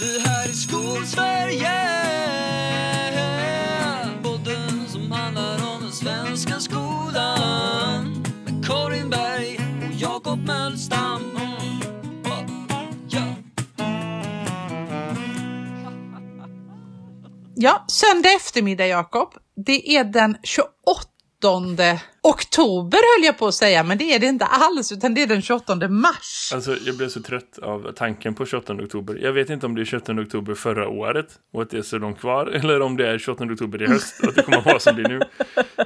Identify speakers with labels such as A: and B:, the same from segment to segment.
A: Vi här i Skolsverige. Podden som handlar om den svenska skolan. Med Karin Berg och Jakob Mölstam. Ja,
B: söndag eftermiddag Jakob. Det är den 28 oktober höll jag på att säga, men det är det inte alls, utan det är den 28 mars.
C: Alltså jag blev så trött av tanken på 28 oktober. Jag vet inte om det är 28 oktober förra året och att det är så långt kvar. Eller om det är 28 oktober i höst och att det kommer att vara som det är nu.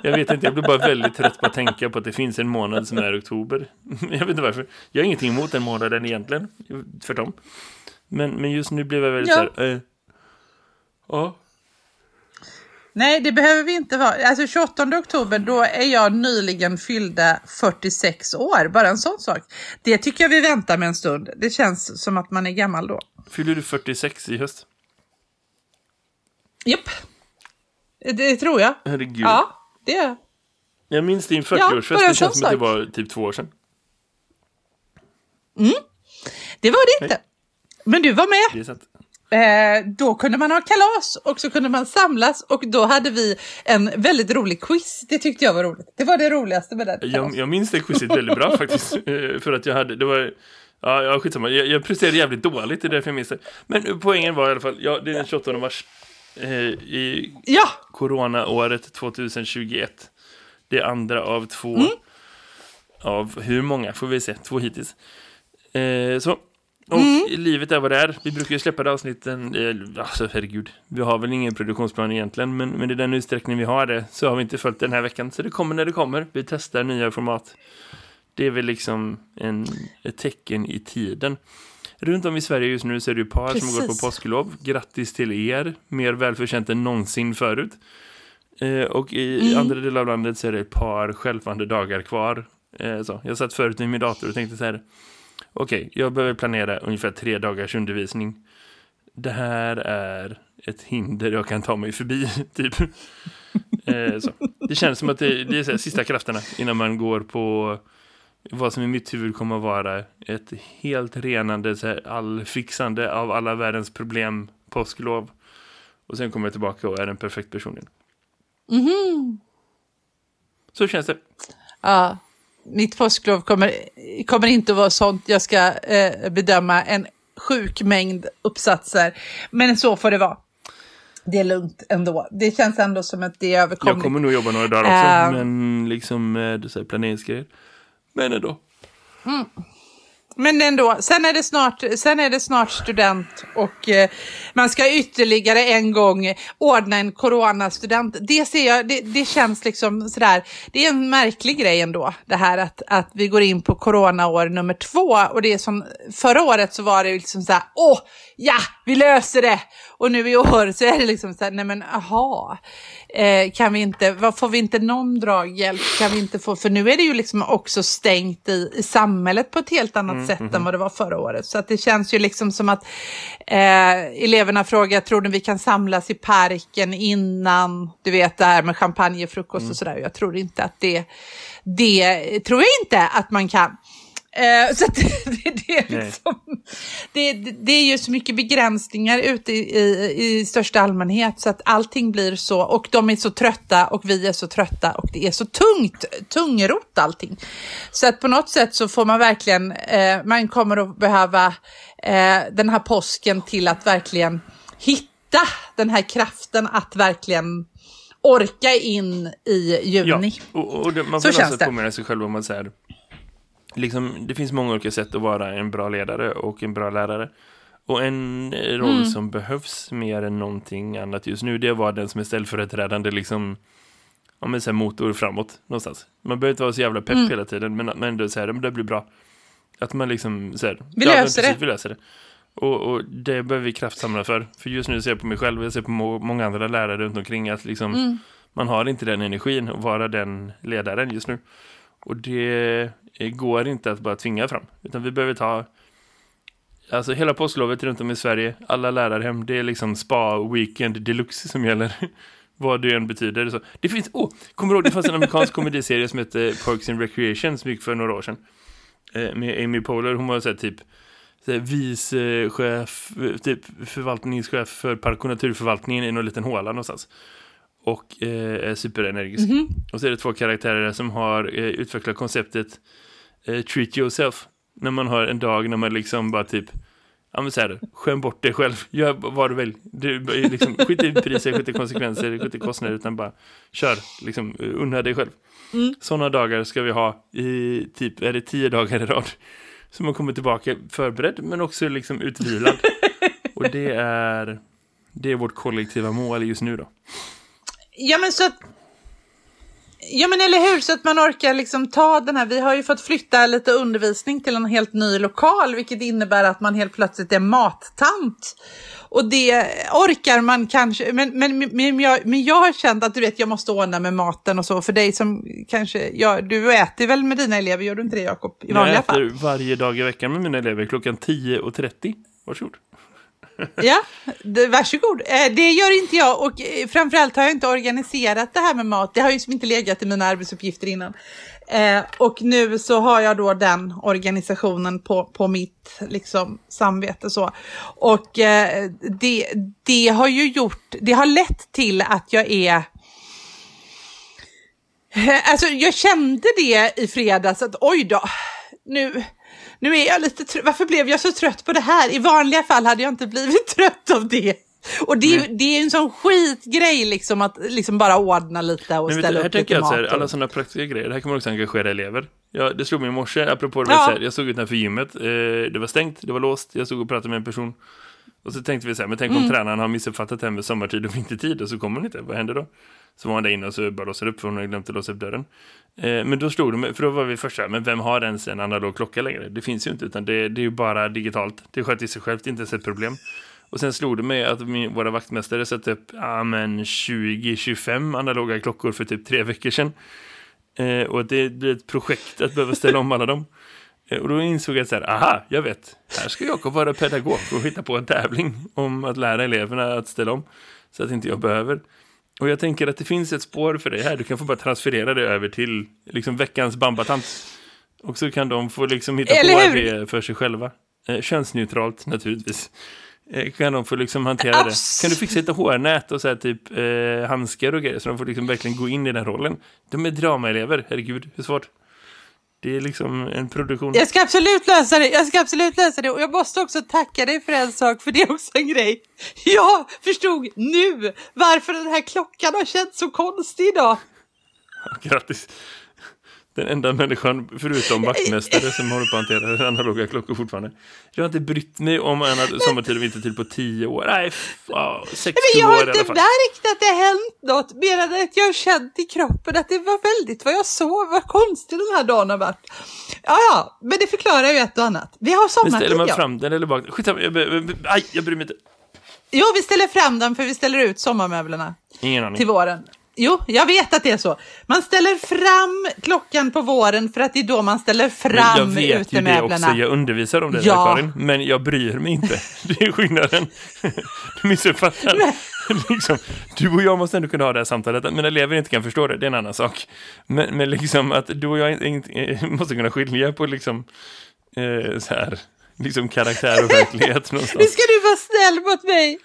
C: Jag vet inte, jag blir bara väldigt trött på att tänka på att det finns en månad som är oktober. Jag vet inte varför. Jag har ingenting emot den månaden egentligen. Tvärtom. Men, men just nu blev jag väldigt
B: Ja.
C: så här, eh, Ja,
B: Nej, det behöver vi inte vara. Alltså 28 oktober, då är jag nyligen fyllda 46 år. Bara en sån sak. Det tycker jag vi väntar med en stund. Det känns som att man är gammal då.
C: fyller du 46 i höst?
B: Japp. Det tror jag.
C: Herregud.
B: Ja, det är
C: Jag minns din
B: Ja,
C: 40-årsfest.
B: bara en
C: det känns som att det var typ två år sedan.
B: Det var det inte. Men du var med. Eh, då kunde man ha kalas och så kunde man samlas och då hade vi en väldigt rolig quiz. Det tyckte jag var roligt. Det var det roligaste med den.
C: Jag, jag minns det quizet väldigt bra faktiskt. Eh, För att jag hade, det var, ja, ja skitsamma. Jag, jag presterade jävligt dåligt, det är därför jag minns det. Men poängen var i alla fall, ja, det är den 28 mars. Eh, I
B: Ja,
C: coronaåret 2021. Det andra av två.
B: Mm.
C: Av hur många får vi se? Två hittills. Eh, så. Och
B: Mm.
C: livet är vad det är. Vi brukar ju släppa det avsnitten. Eh, alltså herregud. Vi har väl ingen produktionsplan egentligen. Men, men i den utsträckning vi har det så har vi inte följt den här veckan. Så det kommer när det kommer. Vi testar nya format. Det är väl liksom en, ett tecken i tiden. Runt om i Sverige just nu så är det ju par som går på
B: Precis.
C: påsklov. Grattis till er. Mer välförtjänt än någonsin förut. Eh, och i
B: Mm.
C: andra delar av landet så är det ett par skälvande dagar kvar. Eh, så. Jag satt förut i min dator och tänkte så här. Okej, jag behöver planera ungefär tre dagars undervisning. Det här är ett hinder jag kan ta mig förbi, typ. Eh, så. Det känns som att det, det är här, sista krafterna innan man går på vad som i mitt huvud kommer att vara ett helt renande, så här, allfixande av alla världens problem påsklov. Och sen kommer jag tillbaka och är en perfekt person igen. Så känns det.
B: ja. Mitt påsklov kommer, kommer inte att vara sånt. Jag ska eh, bedöma en sjuk mängd uppsatser. Men så får det vara. Det är lugnt ändå. Det känns ändå som att det är överkomligt.
C: Jag kommer nog jobba några dagar också,
B: Ehm.
C: men liksom med så här, planeringsgrejer. Men ändå.
B: Men ändå, sen är det snart, sen är det snart student och eh, man ska ytterligare en gång ordna en coronastudent. Det ser jag, det, det känns liksom sådär, det är en märklig grej ändå, det här att, att vi går in på coronaår nummer två och det är som, förra året så var det liksom såhär, åh, ja, vi löser det! Och nu i år så är det liksom såhär, nej men aha, eh, kan vi inte, får vi inte någon draghjälp? Kan vi inte få, för nu är det ju liksom också stängt i, i samhället på ett helt annat sätt än vad det var förra året. Så att det känns ju liksom som att eh, eleverna frågar, tror ni vi kan samlas i parken innan, du vet det här med champagnefrukost och sådär. Jag tror inte att det, det tror jag inte att man kan. Eh, så det, det, är liksom, det, det, är ju så mycket begränsningar ute i, i, i största allmänhet så att allting blir så och de är så trötta och vi är så trötta och det är så tungt, tungrot allting. Så att på något sätt så får man verkligen, eh, man kommer att behöva eh, den här påsken till att verkligen hitta den här kraften att verkligen orka in i
C: Ja,
B: juni.
C: och, och det, man
B: Så
C: får
B: känns
C: alltså
B: det.
C: påminna sig själv om att så här, liksom, det finns många olika sätt att vara en bra ledare och en bra lärare. Och en eh, roll
B: Mm.
C: som behövs mer än någonting annat just nu, det var den som är ställföreträdande liksom, ja, men så här motor framåt någonstans. Man behöver inte vara så jävla pepp
B: Mm.
C: hela tiden, men, men ändå så här, men det blir bra. Att man liksom så här,
B: Vi
C: ja,
B: löser det.
C: precis, Vi löser det. Och, och det behöver vi kraftsamla för. För just nu ser jag på mig själv och jag ser på må många andra lärare runt omkring att liksom,
B: Mm.
C: man har inte den energin att vara den ledaren just nu. Och det går inte att bara tvinga fram. Utan vi behöver ta Alltså hela påsklovet runt om i Sverige, alla lärarhem, det är liksom spa-weekend deluxe som gäller. Vad det än betyder. Så. Det finns, åh, kommer du ihåg, det fanns en amerikansk komediserie som hette Parks and Recreation som gick för några år sedan. Eh, med Amy Poehler, hon var så här typ vice chef, eh, typ förvaltningschef för park och naturförvaltningen i någon liten håla någonstans. Och eh, är superenergisk.
B: Mhm.
C: Och så är det två karaktärer som har eh, utvecklat konceptet eh, treat yourself. När man har en dag när man liksom bara typ Ja men såhär, skäm bort dig själv, gör vad du vill. Du, är liksom, skit i priser, skit i konsekvenser, skit i kostnader, utan bara kör, liksom, unna dig själv.
B: Mm.
C: Sådana dagar ska vi ha i typ, är det tio dagar i rad. Så man kommer tillbaka förberedd, men också liksom utvilad. Och det är, det är vårt kollektiva mål just nu då.
B: Ja men så att Ja men eller hur, så att man orkar liksom ta den här, vi har ju fått flytta lite undervisning till en helt ny lokal, vilket innebär att man helt plötsligt är mattant. Och det orkar man kanske, men, men, men, jag, men jag har känt att du vet, jag måste ordna med maten och så, för dig som kanske, ja, du äter väl med dina elever, gör du inte det Jakob? I vanliga
C: jag äter
B: fall?
C: varje dag i veckan med mina elever klockan 10.30. Varsågod.
B: Ja, det, varsågod. Eh, det gör inte jag och eh, framförallt har jag inte organiserat det här med mat. Det har ju som inte legat i mina arbetsuppgifter innan. Eh, och nu så har jag då den organisationen på, på mitt liksom, samvete. Så. Och det, det har ju gjort, det har lett till att jag är Alltså jag kände det i fredags att oj då, nu, nu är jag lite trött. Varför blev jag så trött på det här? I vanliga fall hade jag inte blivit trött av det. Och det, det är ju en sån skitgrej liksom att liksom bara ordna lite och
C: Men du,
B: ställa
C: här
B: upp lite mat.
C: här,
B: och-
C: alla sådana praktiska grejer, det här man också engagera elever. Ja, det slog mig i morse, apropå det,
B: Ja.
C: här, jag såg utanför gymmet, eh, det var stängt, det var låst, jag stod och pratade med en person. Och så tänkte vi så här, men tänk
B: Mm.
C: om tränaren har missuppfattat här med sommartid och vintertid och så kommer hon inte, vad händer då? Så var han där inne och så bara låser upp för hon hade glömt att låsa upp dörren. Eh, men då det mig, för då var vi först här, men vem har ens en analog klocka längre? Det finns ju inte, utan det, det är ju bara digitalt. Det sköter sig självt, inte ens ett problem. Och sen slog det mig att min, våra vaktmästare satte upp men 20-25 analoga klockor för typ tre veckor sedan. Eh, och det blir ett projekt att behöva ställa om alla dem. Eh, och då insåg jag så här, aha, jag vet. Här ska Jakob vara pedagog och hitta på en tävling om att lära eleverna att ställa om. Så att inte jag behöver. Och jag tänker att det finns ett spår för dig här. Du kan få bara transferera det över till liksom veckans bambatant. Och så kan de få liksom hitta
B: Eller
C: på
B: hur?
C: det för sig själva. Eh, könsneutralt naturligtvis. Eh, kan de få liksom hantera
B: Abs-
C: det. Kan du fixa ett hårnät och så här typ eh, handskar och grejer så de får liksom verkligen gå in i den rollen. De är dramaelever, herregud, hur svårt? Det är liksom en produktion.
B: Jag ska absolut lösa det, jag ska absolut lösa det och jag måste också tacka dig för en sak för det är också en grej. Jag förstod nu varför den här klockan har känts så konstig idag.
C: Grattis. Den enda människan förutom vaktmästare som håller på att hantera analoga klockor fortfarande. Jag har inte brytt mig om en sommartid och vintertid på tio år. Nej, fan, sex,
B: Men jag har inte märkt att det har hänt något mer än att jag har känt i kroppen att det var väldigt vad jag sov, vad konstig den här dagen har varit. Ja, ja, men det förklarar ju ett och annat. Vi har
C: Men
B: sommartid,
C: ställer man fram den eller bak? Skitsamma, jag, aj, jag bryr mig inte.
B: Jo, vi ställer fram den för vi ställer ut sommarmöblerna
C: Ingen aning.
B: till våren. Jo, jag vet att det är så. Man ställer fram klockan på våren för att det är då man ställer
C: Men jag
B: fram
C: vet ju det också,
B: utemöblerna.
C: jag undervisar om det
B: Ja.
C: Karin. Men jag bryr mig inte. Det är skillnaden. Du missuppfattar. liksom, du och jag måste ändå kunna ha det här samtalet. Att mina elever inte kan förstå det, det är en annan sak. Men, men liksom att du och jag inte, måste kunna skilja på liksom, eh, så här, liksom karaktär och verklighet
B: Nu ska du vara snäll mot mig.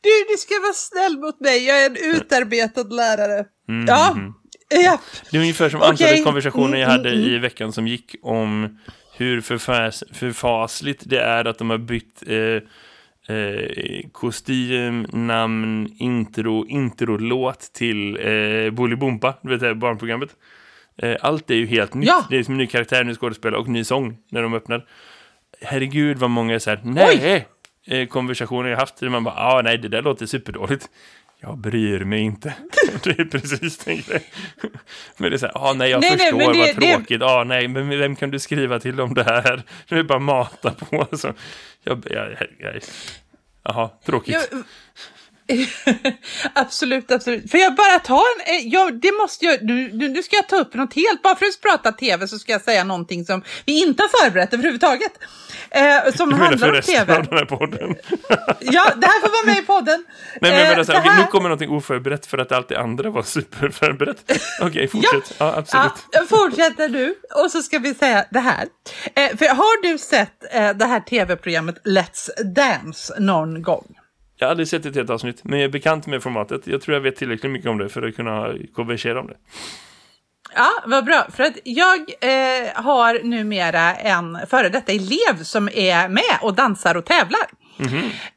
B: Du, du ska vara snäll mot mig. Jag är en utarbetad lärare. Ja, japp.
C: Det är ungefär som
B: Okej.
C: antalet konversationer jag
B: Mm,
C: hade i veckan som gick om hur förfärs, förfasligt det är att de har bytt eh, eh, kostym, namn, intro, introlåt till eh, Bolibompa, du vet det här barnprogrammet. Eh, allt är ju helt nytt.
B: Ja.
C: Det är som ny karaktär, ny skådespelare och ny sång när de öppnar. Herregud vad många är så här, nej! Eh, konversationer jag haft där man bara, ah, nej det där låter superdåligt. Jag bryr mig inte. det är precis den grejen. Men det är så här, ah, nej jag
B: Nej, nej,
C: förstår
B: det-
C: vad
B: det-
C: tråkigt. Ah, nej, men vem kan du skriva till om det här? Det är bara mata på. Så. Jag, jag, jag, jag, jaha, tråkigt.
B: Jag, absolut, absolut. För jag bara ta en, eh, jag, det måste jag, nu, nu ska jag ta upp något helt, bara för att prata tv så ska jag säga någonting som vi inte har förberett överhuvudtaget. Eh, som
C: Du
B: handlar om tv.
C: av den här podden?
B: Ja, det här får vara med i podden.
C: Nej, men jag
B: Eh,
C: menar så här,
B: här-
C: nu kommer någonting oförberett för att allt det andra var superförberett. Okej, fortsätt. Ja, absolut.
B: Ja, fortsätter du och så ska vi säga det här. Eh, för har du sett eh, det här tv-programmet Let's Dance någon gång?
C: Jag har aldrig sett ett helt avsnitt, men jag är bekant med formatet. Jag tror jag vet tillräckligt mycket om det för att kunna konversera om det.
B: Ja, vad bra. För att jag eh, har numera en före detta elev som är med och dansar och tävlar.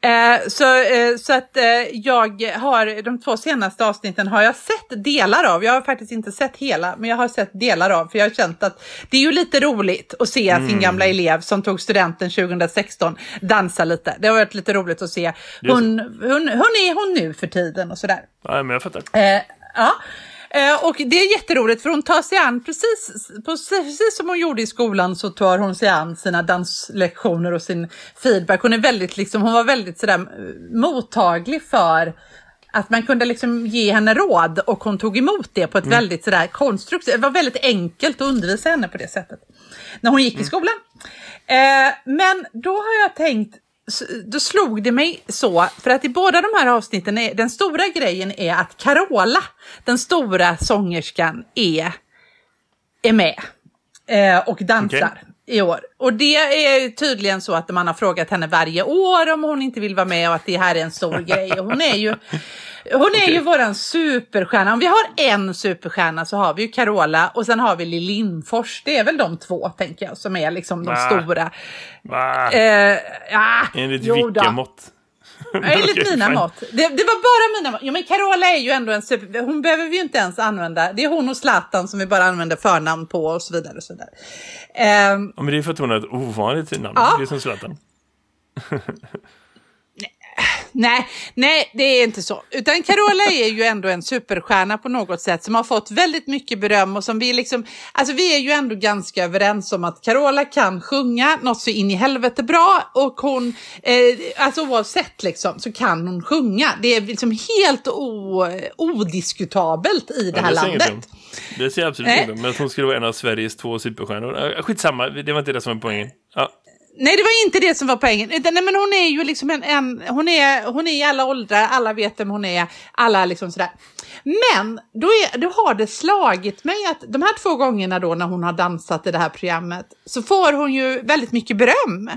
B: Eh, så, eh, så att eh, jag har, de två senaste avsnitten har jag sett delar av. Jag har faktiskt inte sett hela, men jag har sett delar av. För jag har känt att det är ju lite roligt att se sin gamla elev som tog studenten 2016 dansa lite. Det har varit lite roligt att se. Hon, hon, hon är hon nu för tiden och sådär.
C: Ja, men jag fattar.
B: Ja. Eh, och det är jätteroligt för hon tar sig an, precis, precis som hon gjorde i skolan så tar hon sig an sina danslektioner och sin feedback. Hon, är väldigt, liksom, hon var väldigt sådär, eh, mottaglig för att man kunde liksom ge henne råd och hon tog emot det på ett väldigt sådär konstruktivt, det var väldigt enkelt att undervisa henne på det sättet. När hon gick i skolan. Eh, men då har jag tänkt, då slog det mig så, för att i båda de här avsnitten, är, den stora grejen är att Carola, den stora sångerskan, är, är med eh, och dansar. I år. Och det är tydligen så att man har frågat henne varje år om hon inte vill vara med och att det här är en stor grej. Och hon är ju, hon är ju våran superstjärna. Om vi har en superstjärna så har vi ju Carola och sen har vi Lill Lindfors. Det är väl de två, tänker jag, som är liksom de
C: Va?
B: stora.
C: Va?
B: Eh, ja,
C: Enligt vilka mått?
B: Enligt
C: Okej,
B: mina
C: fine.
B: mått. Det, det var bara mina mått. Ja, men Carola är ju ändå en super... Hon behöver vi ju inte ens använda. Det är hon och Zlatan som vi bara använder förnamn på och så vidare. Och så vidare. Ehm,
C: Ja, men det är för att hon har ett ovanligt namn.
B: Ja.
C: Det är som Zlatan.
B: nej, nej, det är inte så. Utan Carola är ju ändå en superstjärna på något sätt som har fått väldigt mycket beröm och som vi liksom... Alltså vi är ju ändå ganska överens om att Carola kan sjunga något så in i helvete bra och hon, eh, alltså oavsett liksom, så kan hon sjunga. Det är liksom helt o, odiskutabelt i det
C: Ja,
B: här
C: det
B: landet.
C: inget om. Det jag absolut inte. Men att hon skulle vara en av Sveriges två superstjärnor. Skitsamma, det var inte det som var poängen. Ja,
B: Nej, det var inte det som var poängen. Nej, men hon är ju liksom en, en hon, är, hon är i alla åldrar, alla vet vem hon är, alla liksom sådär. Men då, är, då har det slagit mig att de här två gångerna då när hon har dansat i det här programmet så får hon ju väldigt mycket beröm.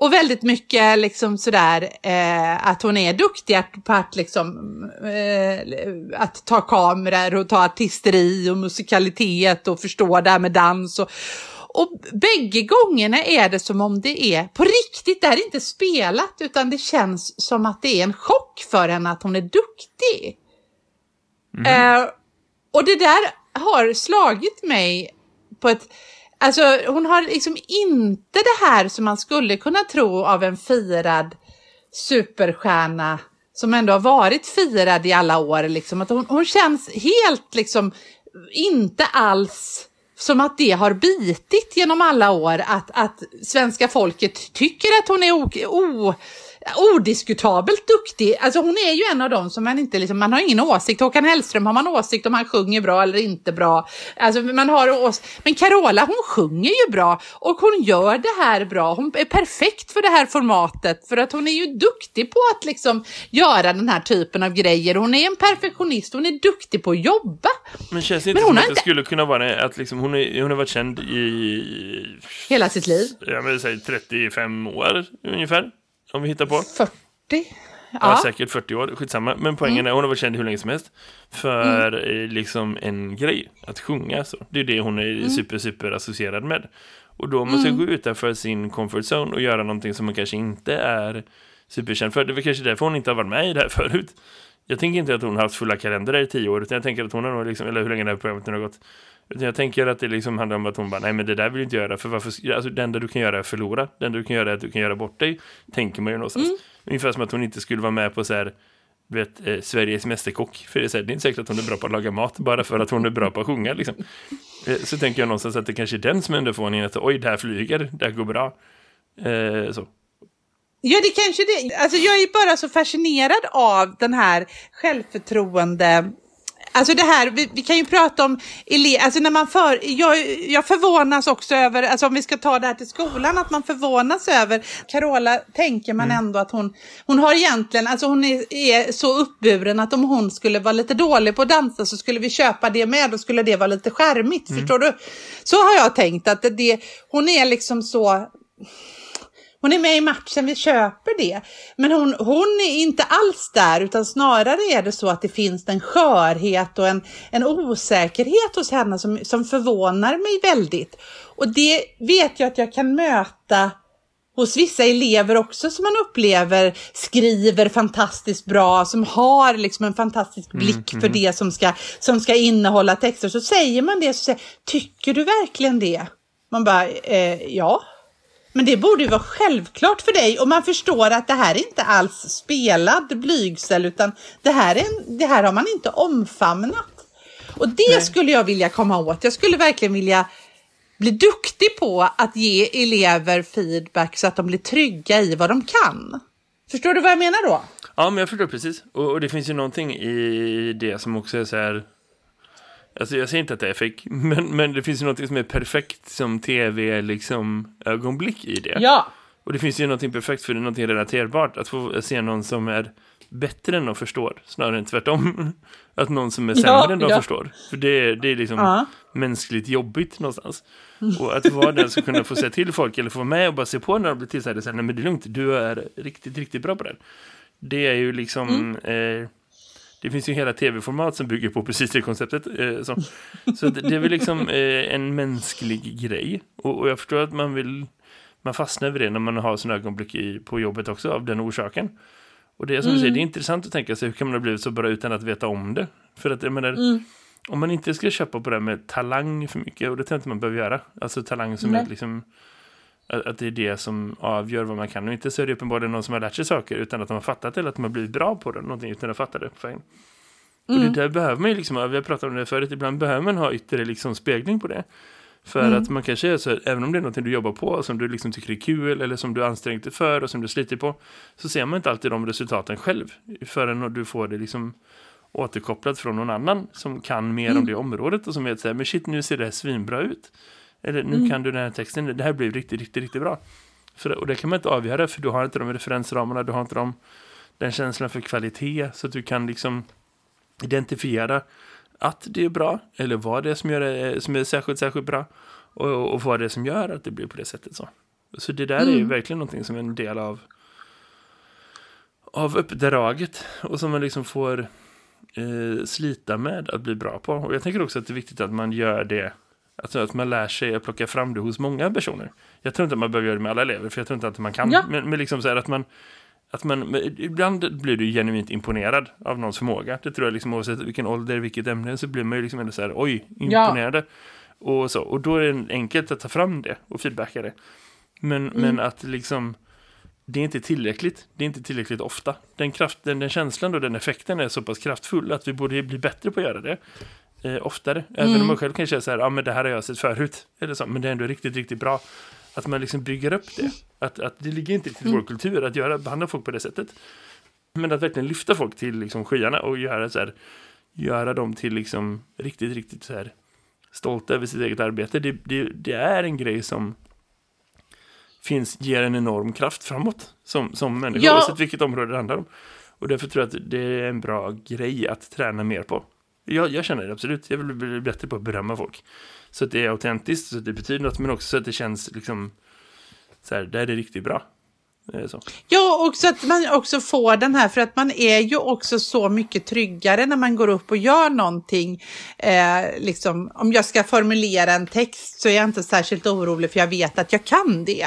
B: Och väldigt mycket liksom sådär eh, att hon är duktig att- på att liksom eh, att ta kameror och ta artisteri och musikalitet och förstå det här med dans och, och bägge gångerna är det som om det är på riktigt, det här är inte spelat utan det känns som att det är en chock för henne att hon är duktig. Eh, och det där har slagit mig på ett... Alltså hon har liksom inte det här som man skulle kunna tro av en firad superstjärna som ändå har varit firad i alla år. Liksom. Att hon, hon känns helt liksom inte alls som att det har bitit genom alla år att, att svenska folket tycker att hon är o, o, odiskutabelt duktig. Alltså hon är ju en av dem som man inte liksom, man har ingen åsikt. Håkan Hellström har man åsikt om han sjunger bra eller inte bra. Alltså man har ås Men Carola hon sjunger ju bra och hon gör det här bra. Hon är perfekt för det här formatet för att hon är ju duktig på att liksom göra den här typen av grejer. Hon är en perfektionist, hon är duktig på att jobba.
C: men känns det
B: Men
C: inte
B: hon
C: som att det
B: inte-
C: skulle kunna vara att liksom, hon, är, hon har varit känd i
B: Hela sitt liv.
C: jag vill säga 35 år ungefär? Om vi hittar på.
B: 40.
C: Ja.
B: Ja. Mm.
C: säkert 40 år, skitsamma. Men poängen är hon har varit känd hur länge som helst. För eh, liksom en grej, att sjunga så. Det är det hon är
B: Mm.
C: super, super associerad med. Och då måste jag gå utanför sin comfort zone och göra någonting som man kanske inte är superkänd för. Det väl kanske därför hon inte har varit med i det här förut. Jag tänker inte att hon har haft fulla kalendrar i tio år, utan jag tänker att hon har nog liksom, eller hur länge det här programmet nu har gått. Utan jag tänker att det liksom handlar om att hon bara, nej men det där vill jag inte göra, för varför, alltså det enda du kan göra är att förlora. Det enda du kan göra är att du kan göra bort dig, tänker man ju någonstans.
B: Mm.
C: Ungefär som att hon inte skulle vara med på så här, du vet, eh, Sveriges mästerkock. För det är, så här, det är inte säkert att hon är bra på att laga mat, bara för att hon är bra på att sjunga liksom. Eh, så tänker jag någonstans att det kanske är den som är underförvåningen, att oj, det här flyger, det här går bra. Eh, så.
B: Ja, det kanske det. Alltså, jag är bara så fascinerad av den här självförtroende Alltså det här, vi, vi, kan ju prata om elever, alltså när man för, jag, jag förvånas också över, alltså om vi ska ta det här till skolan, att man förvånas över, Carola tänker man mm. ändå att hon, hon har egentligen, alltså hon är, är, så uppburen att om hon skulle vara lite dålig på att dansa så skulle vi köpa det med, då skulle det vara lite skärmigt, mm. förstår du? Så har jag tänkt att det, hon är liksom så, hon är med i matchen, vi köper det. Men hon, hon är inte alls där, utan snarare är det så att det finns en skörhet och en, en osäkerhet hos henne som, som förvånar mig väldigt. Och det vet jag att jag kan möta hos vissa elever också som man upplever skriver fantastiskt bra, som har liksom en fantastisk mm, blick mm, för det som ska, som ska innehålla texter. Så säger man det så säger tycker du verkligen det? Man bara, eh, ja. Men det borde ju vara självklart för dig och man förstår att det här är inte alls spelad blygsel utan det här, är en, det här har man inte omfamnat. Och det Nej. skulle jag vilja komma åt. Jag skulle verkligen vilja bli duktig på att ge elever feedback så att de blir trygga i vad de kan. Förstår du vad jag menar då?
C: Ja, men jag förstår precis. Och, och det finns ju någonting i det som också är så här Alltså jag säger inte att det är fake, men, men det finns ju något som är perfekt som tv liksom i det.
B: Ja.
C: Och det finns ju något perfekt för det, något relaterbart. Att få se någon som är bättre än de förstår, snarare än tvärtom. Att någon som är sämre ja, än de ja. förstår. För det, det är liksom ja. mänskligt jobbigt någonstans. Och att vara den som kunna få säga till folk eller få med och bara se på när de blir tillsagda. Nej men det är lugnt, du är riktigt, riktigt bra på det. Det är ju liksom... Mm. Eh, det finns ju hela tv-format som bygger på precis det konceptet. Eh, så så det, det, är väl liksom eh, en mänsklig grej. Och, och, jag förstår att man vill man fastnar vid det när man har sån ögonblick i, på jobbet också av den orsaken. Och det är som mm. du säger, det är intressant att tänka sig hur kan man ha blivit så bra utan att veta om det. För att jag menar, mm. om man inte ska köpa på det med talang för mycket, och det tror jag inte man behöver göra. Alltså talang som Nej. är liksom att det är det som avgör vad man kan. Och inte så är det uppenbarligen någon som har lärt sig saker utan att de har fattat det eller att de har blivit bra på det. Någonting utan att fatta det. Mm. Och det mm. där behöver man ju liksom, vi har pratat om det förut, ibland behöver man ha ytterligare liksom spegling på det. För mm. att man kanske är så, även om det är något du jobbar på som du liksom tycker är kul eller som du ansträngt dig för och som du sliter på så ser man inte alltid de resultaten själv förrän du får det liksom återkopplat från någon annan som kan mer mm. om det området och som vet så här, men shit nu ser det svinbra ut. Eller nu mm. kan du den här texten, det här blir riktigt, riktigt, riktigt bra. För, och det kan man inte avgöra för du har inte de referensramarna, du har inte de, den känslan för kvalitet så att du kan liksom identifiera att det är bra eller vad det är som, gör det, som är särskilt, särskilt bra och, och vad det är som gör att det blir på det sättet. Så, så det där mm. är ju mm. verkligen någonting som är en del av av uppdraget och som man liksom får eh, slita med att bli bra på. Och jag tänker också att det är viktigt att man gör det Alltså att man lär sig att plocka fram det hos många personer. Jag tror inte att man behöver göra det med alla elever, för jag tror inte att man kan. Ja. Men, men liksom så här att man, att man, ibland blir du genuint imponerad av någons förmåga. Det tror jag liksom oavsett vilken ålder, vilket ämne, så blir man ju liksom ändå så här, oj, imponerade. Ja. Och, så, och då är det enkelt att ta fram det och feedbacka det. Men, mm. men att liksom, det är inte tillräckligt. Det är inte tillräckligt ofta. Den, kraften, den känslan och den effekten är så pass kraftfull att vi borde bli bättre på att göra det eh, oftare. Även mm. om man själv kan säga så här, ja ah, men det här har jag sett förut. Eller så, men det är ändå riktigt, riktigt bra. Att man liksom bygger upp det. Att, att det ligger inte till mm. vår kultur att göra, behandla folk på det sättet. Men att verkligen lyfta folk till liksom skyarna och göra så här, göra dem till liksom riktigt, riktigt så här stolta över sitt eget arbete. Det, det, det är en grej som finns, ger en enorm kraft framåt som, som människa, ja. oavsett vilket område det handlar om. Och därför tror jag att det är en bra grej att träna mer på. Jag, jag känner det absolut. Jag vill bli bättre på att berömma folk. Så att det är autentiskt, så att det betyder något, men också så att det känns liksom så här, det är det riktigt bra. Så.
B: Ja, och så att man också får den här, för att man är ju också så mycket tryggare när man går upp och gör någonting. Eh, liksom, om jag ska formulera en text så är jag inte särskilt orolig för jag vet att jag kan det.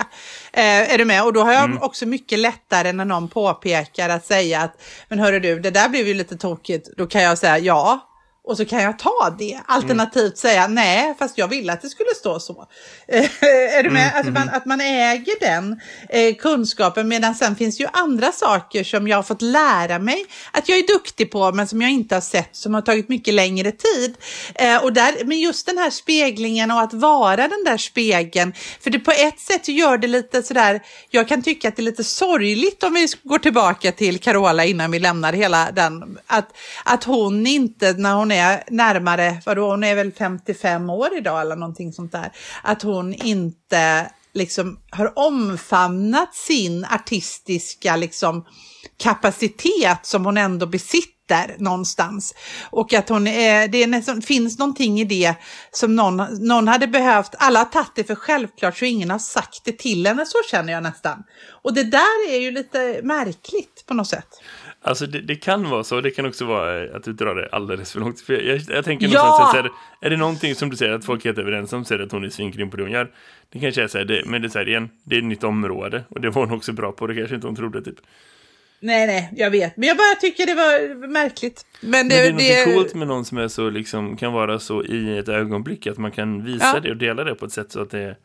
B: Eh, är du med? Och då har jag mm. också mycket lättare när någon påpekar att säga att, men hörru du, det där blev ju lite tokigt. Då kan jag säga ja, och så kan jag ta det. Alternativt säga nej, fast jag ville att det skulle stå så. är du med?
C: Mm,
B: Alltså man, att man äger den eh, kunskapen medan sen finns ju andra saker som jag har fått lära mig att jag är duktig på men som jag inte har sett som har tagit mycket längre tid. Eh, och där, men just den här speglingen och att vara den där spegeln. För det på ett sätt gör det lite sådär, jag kan tycka att det är lite sorgligt om vi går tillbaka till Carola innan vi lämnar hela den, att, att hon inte när hon är närmare, vadå, hon är väl 55 år idag eller någonting sånt där, att hon inte liksom har omfamnat sin artistiska liksom kapacitet som hon ändå besitter någonstans. Och att hon är, det är nästan, finns någonting i det som någon, någon hade behövt, alla har tagit det för självklart så ingen har sagt det till henne, så känner jag nästan. Och det där är ju lite märkligt på något sätt.
C: Alltså det, det kan vara så, det kan också vara eh, att du drar det alldeles för långt. För jag, jag, jag tänker
B: Ja!
C: någonstans att är det någonting som du säger att folk är helt överens om så är det att hon är svingrym på det hon gör. Det kanske är så här, det, men det är så här igen, det är ett nytt område och det var hon också bra på, det kanske inte hon trodde typ.
B: Nej, nej, jag vet. Men jag bara tycker det var märkligt. Men det,
C: Men det är något coolt med någon som är så, liksom, kan vara så i ett ögonblick, att man kan visa
B: Ja.
C: det och dela det på ett sätt så att det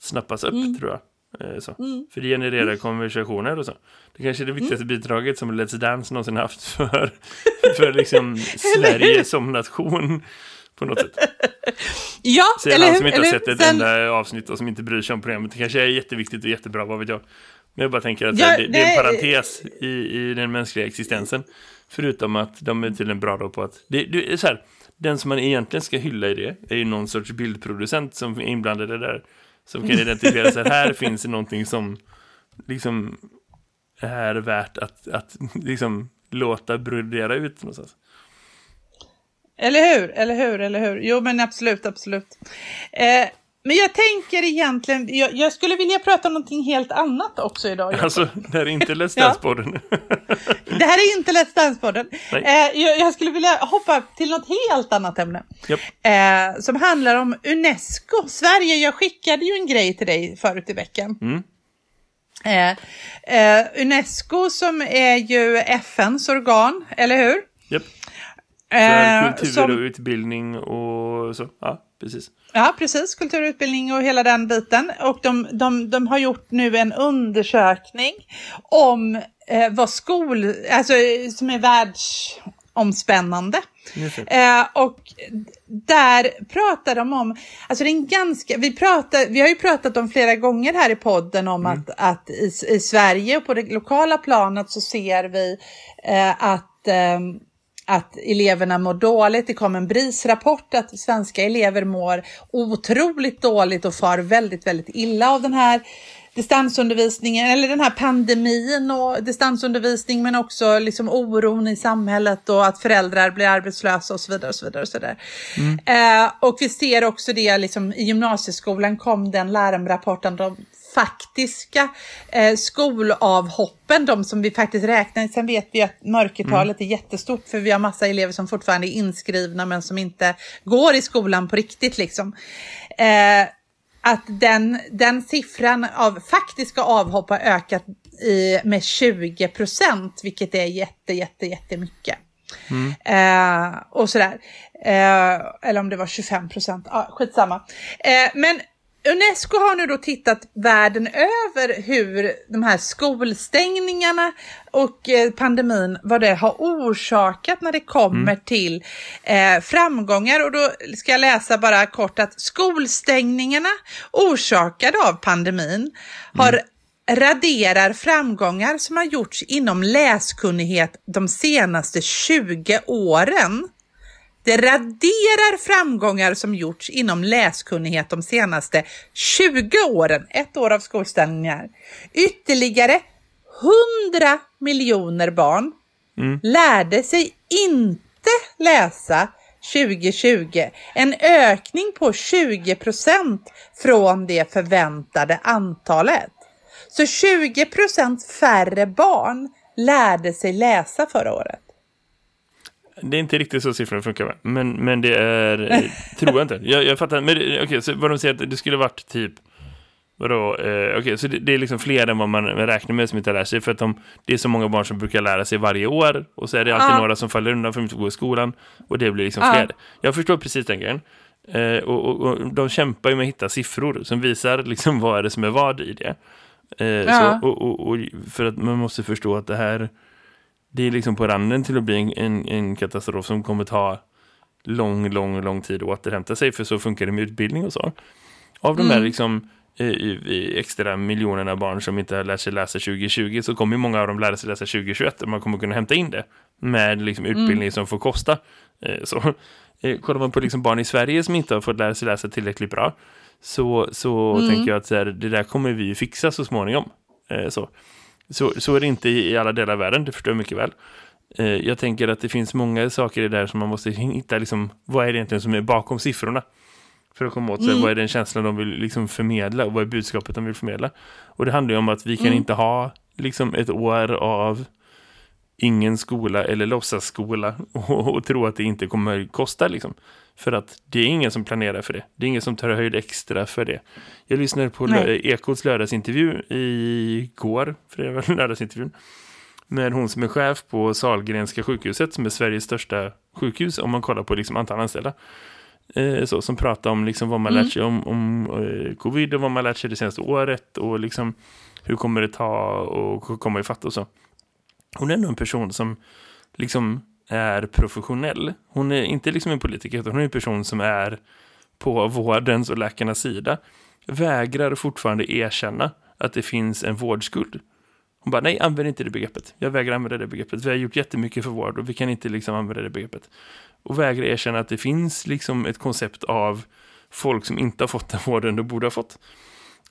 C: snappas upp,
B: Mm.
C: tror jag. Eh, Så. För det genererar konversationer och så. Det kanske är det viktigaste
B: Mm.
C: bidraget som Let's Dance någonsin haft för, för liksom Sverige som nation på något sätt.
B: Ja,
C: Säger
B: eller
C: han som inte har sett ett
B: Sen-
C: enda avsnitt och som inte bryr sig om programmet. Det kanske är jätteviktigt och jättebra, vad vet jag. Men jag bara tänker att
B: Ja,
C: det, det är en parentes i, i den mänskliga existensen. Förutom att de är tydligen bra då på att... Det, det är så här, den som man egentligen ska hylla i det är ju någon sorts bildproducent som är inblandad i det där. Som kan identifiera sig. Här finns det någonting som liksom är värt att, att liksom låta brodera ut någonstans.
B: Eller hur, eller hur, eller hur. Jo, men absolut, absolut. Eh, men jag tänker egentligen, jag, jag skulle vilja prata om någonting helt annat också idag.
C: Alltså, det här är inte Let's. Dance-podden.
B: Det här är inte Let's Dance-podden. Eh, jag, jag skulle vilja hoppa till något helt annat ämne.
C: Japp.
B: Eh, som handlar om Unesco. Sverige, jag skickade ju en grej till dig förut i veckan.
C: Mm.
B: Eh, eh, Unesco som är ju FNs organ, eller hur?
C: Japp.
B: Eh,
C: För kultur
B: som-
C: och utbildning och så. Ja, precis.
B: Ja, precis. Kulturutbildning och hela den biten. Och de, de, de har gjort nu en undersökning om eh, vad skol, alltså som är världsomspännande. Eh, och där pratar de om, alltså det är en ganska, vi, pratar, vi har ju pratat om flera gånger här i podden om att, att i, i Sverige och på det lokala planet så ser vi eh, att ehm, att eleverna mår dåligt. Det kom en BRIS-rapport att svenska elever mår otroligt dåligt och far väldigt, väldigt illa av den här distansundervisningen eller den här pandemin och distansundervisning men också liksom oron i samhället och att föräldrar blir arbetslösa och så vidare. Och så vidare, och så vidare. Eh, och vi ser också det liksom, i gymnasieskolan kom den larmrapporten de faktiska eh, skolavhoppen, de som vi faktiskt räknar. Sen vet vi att mörkertalet är jättestort för vi har massa elever som fortfarande är inskrivna men som inte går i skolan på riktigt. Liksom. Eh, att den, den siffran av faktiska avhopp har ökat i, med 20 procent, vilket är jätte, jätte, jättemycket. Eh, och sådär. Eh, eller om det var 25 procent, ah, skitsamma. Eh, men Unesco har nu då tittat världen över hur de här skolstängningarna och eh, pandemin, vad det har orsakat när det kommer till eh, framgångar. Och då ska jag läsa bara kort att skolstängningarna orsakade av pandemin har raderar framgångar som har gjorts inom läskunnighet de senaste 20 åren. Det raderar framgångar som gjorts inom läskunnighet de senaste 20 åren, ett år av skolstängningar. Ytterligare 100 miljoner barn lärde sig inte läsa 2020. En ökning på 20 procent från det förväntade antalet. Så 20 procent färre barn lärde sig läsa förra året.
C: Det är inte riktigt så siffrorna funkar, va? men, men det är... tror jag inte. Jag, jag fattar. Men okej, så vad de säger att det skulle varit typ Vadå? Eh, Okej, så det, det är liksom fler än vad man räknar med som inte lär sig. För att de, det är så många barn som brukar lära sig varje år. Och så är det alltid
B: Ja.
C: några som faller undan för att de inte går i skolan. Och det blir liksom fler. Jag förstår precis den grejen. Eh, och, och, och de kämpar ju med att hitta siffror som visar liksom vad är det som är vad i det. Eh,
B: Ja.
C: så, och, och, och för att man måste förstå att det här det är liksom på randen till att bli en, en, en katastrof som kommer ta lång, lång, lång tid att återhämta sig. För så funkar det med utbildning och så. Av de
B: Mm.
C: liksom eh, i- extra miljonerna barn som inte har lärt sig läsa 2020 så kommer många av dem lära sig läsa 2021 och man kommer kunna hämta in det med liksom utbildning som får kosta. Eh, Så, eh, kollar man på liksom barn i Sverige som inte har fått lära sig läsa tillräckligt bra så, så
B: Mm.
C: tänker jag att det där kommer vi fixa så småningom. Eh, Så, så, så är det inte i alla delar av världen, det förstår jag mycket väl. Eh, Jag tänker att det finns många saker i det där som man måste hitta, liksom, vad är det egentligen som är bakom siffrorna? För att komma åt sig,
B: Mm.
C: vad är den känslan de vill liksom förmedla och vad är budskapet de vill förmedla? Och det handlar ju om att vi kan
B: Mm.
C: inte ha liksom ett år av ingen skola eller låtsasskola och, och tro att det inte kommer kosta liksom. För att det är ingen som planerar för det. Det är ingen som tar höjd extra för det. Jag lyssnade på lö- Ekots lördagsintervju igår, för det var lördagsintervjun, med hon som är chef på Salgrenska sjukhuset som är Sveriges största sjukhus om man kollar på liksom antal anställda. Eh, så, som pratar om liksom vad man
B: Mm.
C: lärt sig om, om eh, covid och vad man lärt sig det senaste året och liksom hur kommer det ta och komma ifatt och så. Hon är ändå en person som liksom är professionell. Hon är inte liksom en politiker, utan hon är en person som är på vårdens och läkarnas sida. Vägrar fortfarande erkänna att det finns en vårdskuld. Hon bara, nej, använd inte det begreppet. Jag vägrar använda det begreppet. Vi har gjort jättemycket för vård och vi kan inte liksom använda det begreppet. Och vägrar erkänna att det finns liksom ett koncept av folk som inte har fått den vården de borde ha fått.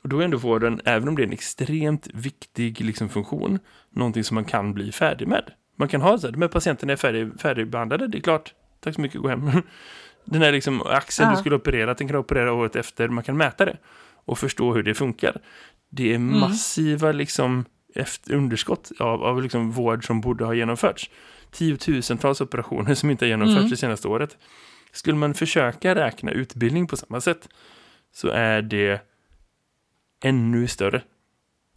C: Och då är ändå vården, även om det är en extremt viktig liksom, funktion, någonting som man kan bli färdig med. Man kan ha så här, de här patienterna är färdig, färdigbehandlade, det är klart. Tack så mycket, gå hem. Den här liksom, axeln
B: Ja.
C: du skulle operera, den kan operera året efter, man kan mäta det och förstå hur det funkar. Det är massiva liksom, efter, underskott av, av liksom, vård som borde ha genomförts. Tiotusentals operationer som inte har genomförts
B: Mm.
C: det senaste året. Skulle man försöka räkna utbildning på samma sätt så är det ännu större.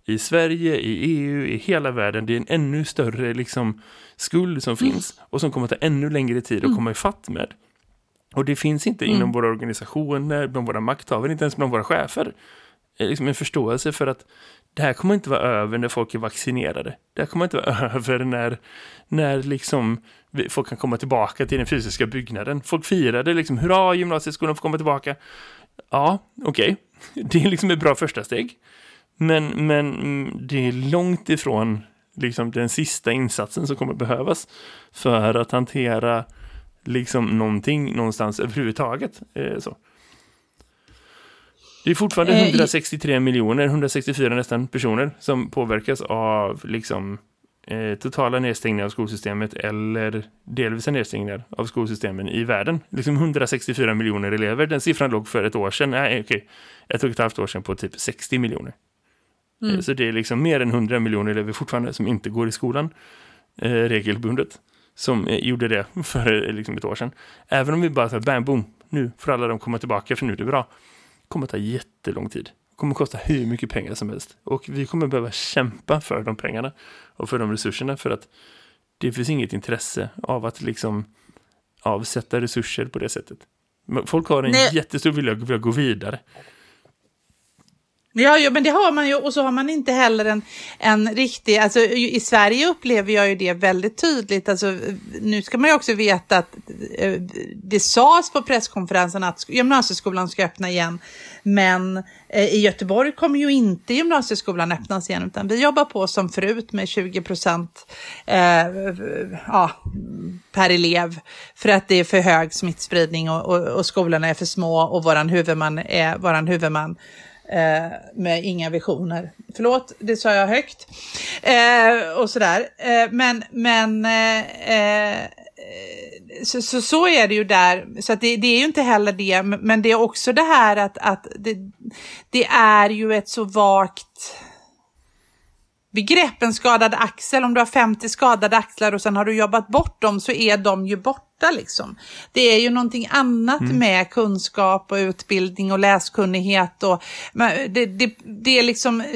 C: I Sverige, i EU, i hela världen, det är en ännu större liksom, skuld som finns och som kommer att ta ännu längre tid att komma ifatt med. Och det finns inte inom våra organisationer, bland våra makthavare, inte ens bland våra chefer. Liksom en förståelse för att det här kommer inte vara över när folk är vaccinerade. Det här kommer inte vara över när, när liksom folk kan komma tillbaka till den fysiska byggnaden. Folk firade liksom, hurra, gymnasieskolan får komma tillbaka. Ja, okej. Det är liksom ett bra första steg. Men, men mm, det är långt ifrån liksom, den sista insatsen som kommer behövas för att hantera liksom någonting någonstans överhuvudtaget. Eh, så. Det är fortfarande
B: Eh, i-
C: 163 miljoner, 164 nästan personer som påverkas av liksom eh, totala nedstängningar av skolsystemet eller delvisa nedstängningar av skolsystemen i världen. Liksom 164 miljoner elever. Den siffran låg för ett år sedan, nej okej, ett och ett halvt år sedan på typ 60 miljoner.
B: Mm.
C: Eh, Så det är liksom mer än 100 miljoner elever fortfarande som inte går i skolan eh, regelbundet. Som eh, gjorde det för eh, liksom ett år sedan. Även om vi bara tar bam, boom, nu får alla de komma tillbaka för nu är det bra. kommer ta jättelång tid. Kommer kosta hur mycket pengar som helst. Och vi kommer behöva kämpa för de pengarna och för de resurserna för att det finns inget intresse av att liksom avsätta resurser på det sättet. Folk har en
B: Nej.
C: jättestor vilja att gå vidare.
B: Ja, ja, men det har man ju och så har man inte heller en, en riktig, alltså i Sverige upplever jag ju det väldigt tydligt, alltså nu ska man ju också veta att eh, det sades på presskonferensen att gymnasieskolan ska öppna igen, men eh, i Göteborg kommer ju inte gymnasieskolan öppnas igen, utan vi jobbar på som förut med 20 procent eh, ja, per elev, för att det är för hög smittspridning och, och, och skolorna är för små och våran huvudman är våran huvudman Eh, med inga visioner. Förlåt, det sa jag högt. Eh, och sådär. Eh, men men eh, eh, så, så, så är det ju där. Så att det, det är ju inte heller det. Men det är också det här att, att det, det är ju ett så vagt begrepp, en skadad axel. Om du har 50 skadade axlar och sen har du jobbat bort dem så är de ju borta borta liksom. Det är ju någonting annat med kunskap och utbildning och läskunnighet och men det, det, det är liksom eh,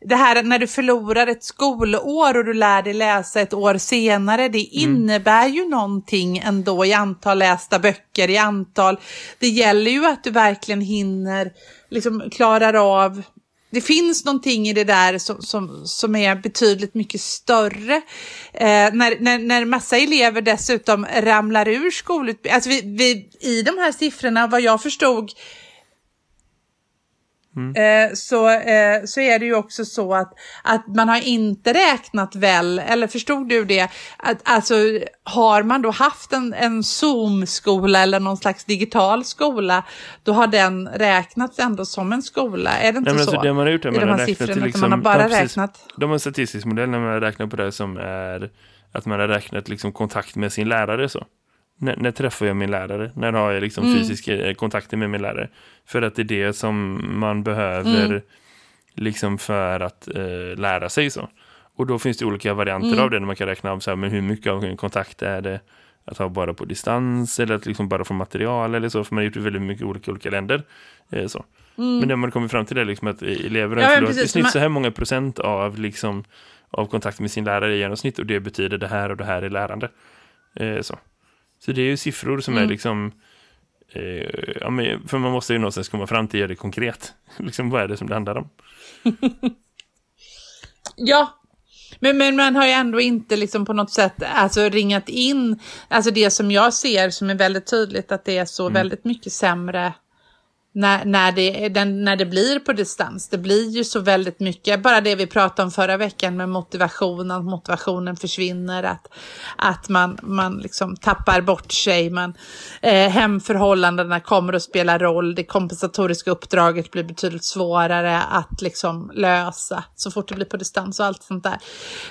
B: det här när du förlorar ett skolår och du lär dig läsa ett år senare, det innebär ju någonting ändå i antal lästa böcker, i antal. Det gäller ju att du verkligen hinner, liksom klarar av det finns någonting i det där som, som, som är betydligt mycket större. Eh, när, när, när massa elever dessutom ramlar ur skolutbildningen, alltså vi, vi, i de här siffrorna, vad jag förstod, Eh, så, eh, så är det ju också så att, att man har inte räknat väl, eller förstod du det? Att, alltså, har man då haft en, en Zoom-skola eller någon slags digital skola, då har den räknats ändå som en skola. Är det inte
C: Nej,
B: så?
C: alltså, det man har gjort är
B: I
C: man
B: de
C: har
B: här siffrorna,
C: liksom,
B: man har bara
C: ja,
B: räknat.
C: De har en statistisk modell när man räknar på det som är att man har räknat liksom kontakt med sin lärare så. När, när träffar jag min lärare? När har jag liksom
B: Mm.
C: fysiska eh, kontakter med min lärare? För att det är det som man behöver
B: Mm.
C: liksom för att eh, lära sig så. Och då finns det olika varianter
B: Mm.
C: av det när man kan räkna av så här, men hur mycket av en kontakt är det att ha bara på distans eller att liksom bara få material eller så. För man har gjort det i väldigt mycket olika olika länder. Eh, så. Men det man kommer fram till är liksom att elever har
B: Mm. Ja,
C: förlorat i snitt
B: man-
C: så här många procent av, liksom, av kontakt med sin lärare i genomsnitt och det betyder det här och det här är lärande. Eh, så. Så det är ju siffror som är
B: Mm.
C: liksom eh, ja, men, för man måste ju någonstans komma fram till att göra det konkret. liksom, vad är det som det handlar om?
B: Ja, men, men man har ju ändå inte liksom på något sätt alltså, ringat in, alltså det som jag ser som är väldigt tydligt att det är så väldigt mycket sämre när, när, det, den, när det blir på distans. Det blir ju så väldigt mycket, bara det vi pratade om förra veckan med motivationen, att motivationen försvinner, att, att man, man liksom tappar bort sig, man, eh, hemförhållandena kommer att spela roll, det kompensatoriska uppdraget blir betydligt svårare att liksom lösa så fort det blir på distans och allt sånt där.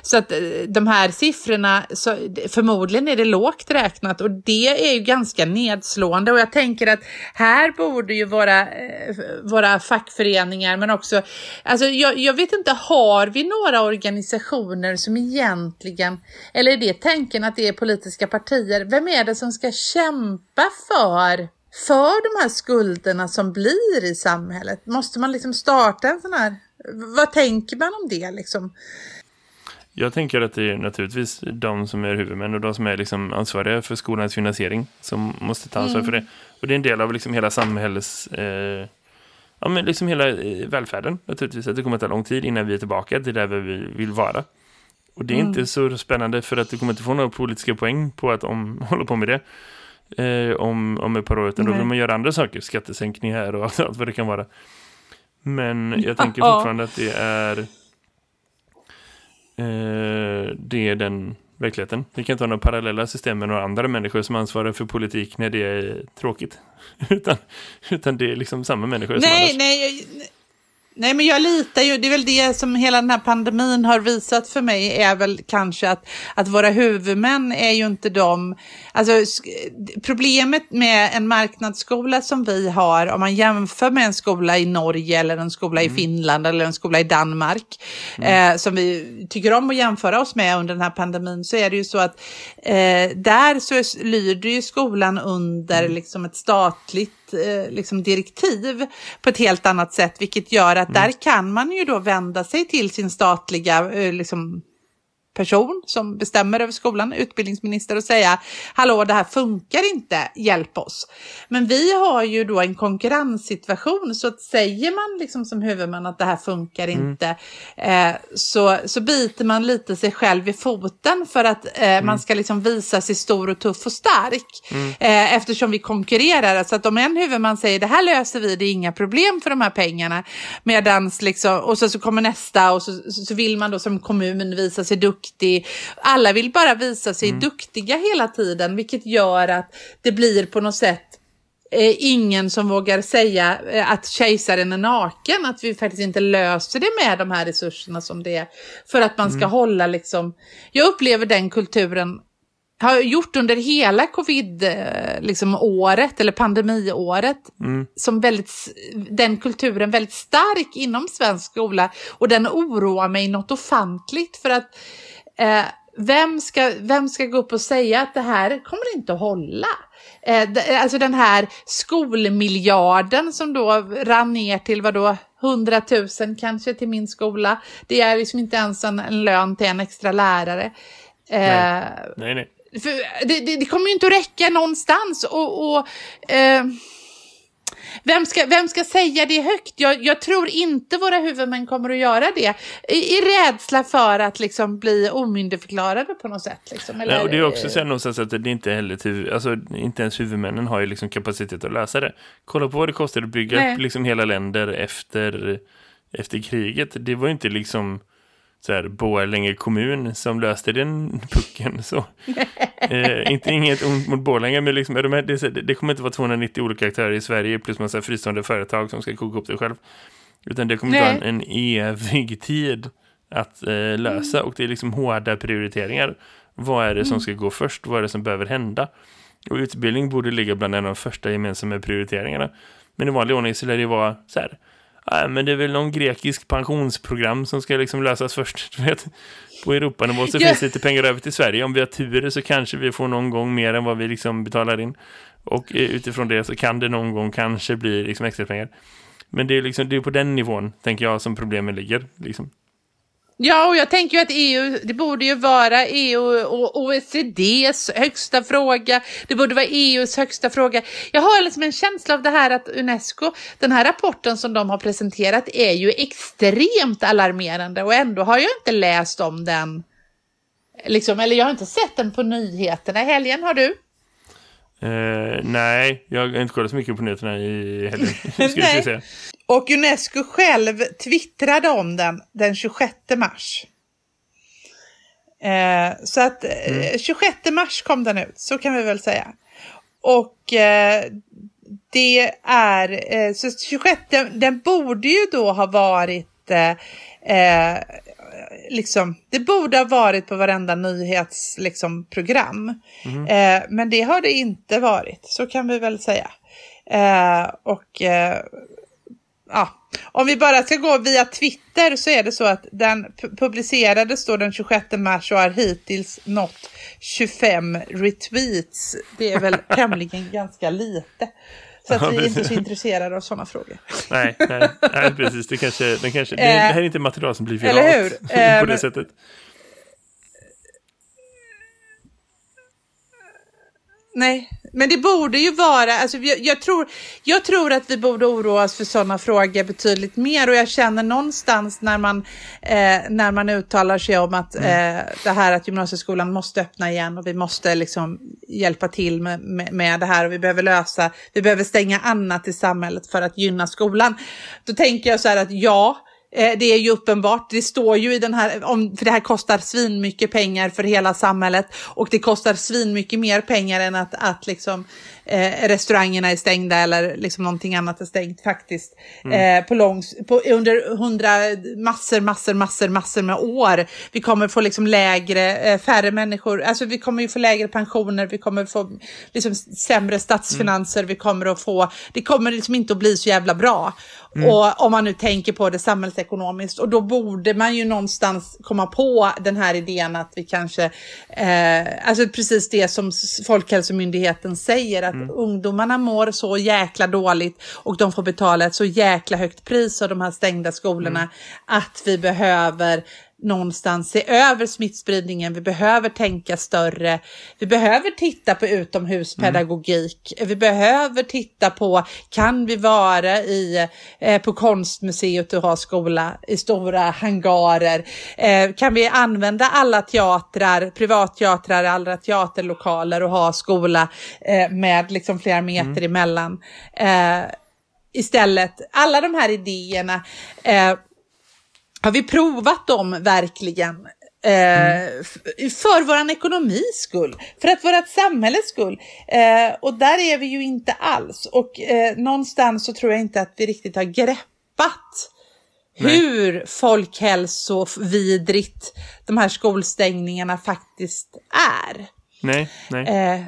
B: Så att eh, de här siffrorna, så, förmodligen är det lågt räknat och det är ju ganska nedslående och jag tänker att här borde ju våra, Eh, våra fackföreningar men också, alltså jag, jag vet inte, har vi några organisationer som egentligen, eller är det tanken att det är politiska partier, vem är det som ska kämpa för för de här skulderna som blir i samhället? Måste man liksom starta en sån här, vad tänker man om det liksom?
C: Jag tänker att det är naturligtvis de som är huvudmän och de som är liksom ansvariga för skolans finansiering som måste ta ansvar för det. Och det är en del av liksom hela samhälls... Eh, ja, men liksom hela eh, välfärden naturligtvis. Att det kommer att ta lång tid innan vi är tillbaka till där vi vill vara. Och det är inte så spännande för att du kommer inte få några politiska poäng på att om, hålla på med det. Eh, om, om ett par år, utan då vill man göra andra saker. Skattesänkningar och allt vad det kan vara. Men jag tänker fortfarande att det är det är den verkligheten. Vi kan inte ha några parallella system med några andra människor som ansvarar för politik när det är tråkigt. utan, utan det är liksom samma människor som
B: Nej,
C: annars.
B: nej, nej, men jag litar ju, det är väl det som hela den här pandemin har visat för mig är väl kanske att, att våra huvudmän är ju inte de, alltså problemet med en marknadsskola som vi har, om man jämför med en skola i Norge eller en skola i Finland eller en skola i Danmark, eh, som vi tycker om att jämföra oss med under den här pandemin, så är det ju så att eh, där så lyder ju skolan under liksom ett statligt eh, liksom direktiv på ett helt annat sätt, vilket gör att där kan man ju då vända sig till sin statliga eh, liksom, person som bestämmer över skolan, utbildningsminister och säga hallå det här funkar inte, hjälp oss. Men vi har ju då en konkurrenssituation så att säger man liksom som huvudman att det här funkar inte eh, så, så biter man lite sig själv i foten för att eh, man ska liksom visa sig stor och tuff och stark eh, eftersom vi konkurrerar. Så att om en huvudman säger det här löser vi, det är inga problem för de här pengarna medans liksom, och så, så kommer nästa och så, så, så vill man då som kommun visa sig duktig. Alla vill bara visa sig duktiga hela tiden vilket gör att det blir på något sätt eh, ingen som vågar säga eh, att kejsaren är naken, att vi faktiskt inte löser det med de här resurserna som det är. För att man ska hålla liksom, jag upplever den kulturen har gjort under hela covid eh, liksom året eller pandemiåret som väldigt den kulturen väldigt stark inom svensk skola. Och den oroar mig något ofantligt för att eh, vem ska, vem ska gå upp och säga att det här kommer inte att hålla? Eh, d- alltså den här skolmiljarden som då rann ner till vad då 100 000 kanske till min skola. Det är liksom inte ens en, en lön till en extra lärare. Eh,
C: Nej, nej.
B: för det, det, det kommer ju inte att räcka någonstans. Och, och eh, vem, ska, vem ska säga det högt? Jag, jag tror inte våra huvudmän kommer att göra det. I, i rädsla för att liksom bli omyndigförklarade på något sätt. Liksom. Eller,
C: Nej, och det är också så någonstans att det inte heller alltså inte ens huvudmännen har ju liksom kapacitet att lösa det. Kolla på vad det kostar att bygga
B: Nej.
C: upp liksom hela länder efter, efter kriget. Det var ju inte liksom så här Borlänge kommun som löste den pucken så. eh, inte inget ont mot Borlänge men liksom, de här, det, det kommer inte vara 290 olika aktörer i Sverige plus massa fristående företag som ska koka upp det själv. Utan det kommer ta en, en evig tid att eh, lösa och det är liksom hårda prioriteringar. Vad är det som ska gå först? Vad är det som behöver hända? Och utbildning borde ligga bland en av de första gemensamma prioriteringarna. Men i vanlig ordning så lär det vara så här. "Ja, men det är väl någon grekisk pensionsprogram som ska liksom lösas först. Vet. På Europanivå så
B: Ja.
C: finns det lite pengar över till Sverige. Om vi har tur så kanske vi får någon gång mer än vad vi liksom betalar in. Och eh, utifrån det så kan det någon gång kanske bli liksom extra pengar. Men det är liksom det är på den nivån, tänker jag, som problemen ligger. Liksom.
B: Ja, och jag tänker ju att EU, det borde ju vara EU och OECDs högsta fråga. Det borde vara EUs högsta fråga. Jag har liksom en känsla av det här att Unesco, den här rapporten som de har presenterat är ju extremt alarmerande och ändå har jag inte läst om den. Liksom, eller jag har inte sett den på nyheterna i helgen, har du?
C: Eh, nej, jag har inte kollat så mycket på nyheterna i helgen.
B: Nej. Och Unesco själv twittrade om den den 26 mars. Eh, så att eh, 26 mars kom den ut, så kan vi väl säga. Och eh, det är, eh, så 26, den, den borde ju då ha varit, eh, eh, liksom, det borde ha varit på varenda nyhetsprogram. Liksom, program. eh, men det har det inte varit, så kan vi väl säga. Eh, och eh, ja, om vi bara ska gå via Twitter så är det så att den pu- publicerades då den 26 mars och har hittills nått 25 retweets. Det är väl tämligen ganska lite. Så att vi är inte så intresserade av sådana frågor.
C: Nej, nej, nej, precis. Det kanske, det kanske, det, det här är inte material som blir viralt
B: eller hur?
C: på
B: Eh,
C: det
B: men-
C: sättet.
B: Nej, men det borde ju vara, alltså jag, jag, tror, jag tror att vi borde oroa oss för sådana frågor betydligt mer och jag känner någonstans när man, eh, när man uttalar sig om att
C: Mm.
B: eh, det här att gymnasieskolan måste öppna igen och vi måste liksom hjälpa till med, med, med det här och vi behöver lösa, vi behöver stänga annat i samhället för att gynna skolan. Då tänker jag så här att ja, Eh, det är ju uppenbart, det står ju i den här, om, för det här kostar svinmycket pengar för hela samhället. Och det kostar svinmycket mer pengar än att, att liksom, eh, restaurangerna är stängda eller liksom någonting annat är stängt faktiskt. Eh, på långs, på, under hundra, massor, massor, massor, massor med år. Vi kommer få liksom lägre, eh, färre människor, alltså vi kommer ju få lägre pensioner, vi kommer få liksom sämre statsfinanser, vi kommer att få, det kommer liksom inte att bli så jävla bra. Och om man nu tänker på det samhällsekonomiskt. Och då borde man ju någonstans komma på den här idén att vi kanske, eh, alltså precis det som Folkhälsomyndigheten säger att ungdomarna mår så jäkla dåligt och de får betala ett så jäkla högt pris av de här stängda skolorna att vi behöver någonstans se över smittspridningen. Vi behöver tänka större. Vi behöver titta på utomhuspedagogik. Vi behöver titta på, kan vi vara i, eh, på konstmuseet och ha skola i stora hangarer? Eh, kan vi använda alla teatrar, privatteatrar, alla teaterlokaler och ha skola eh, med liksom flera meter emellan? Eh, istället, alla de här idéerna eh, har vi provat dem verkligen? Eh, f- för vår ekonomis skull, för att vårt samhälles skull. Eh, och där är vi ju inte alls. Och eh, någonstans så tror jag inte att vi riktigt har greppat hur folkhälsovidrigt de här skolstängningarna faktiskt är.
C: Nej, nej.
B: Eh,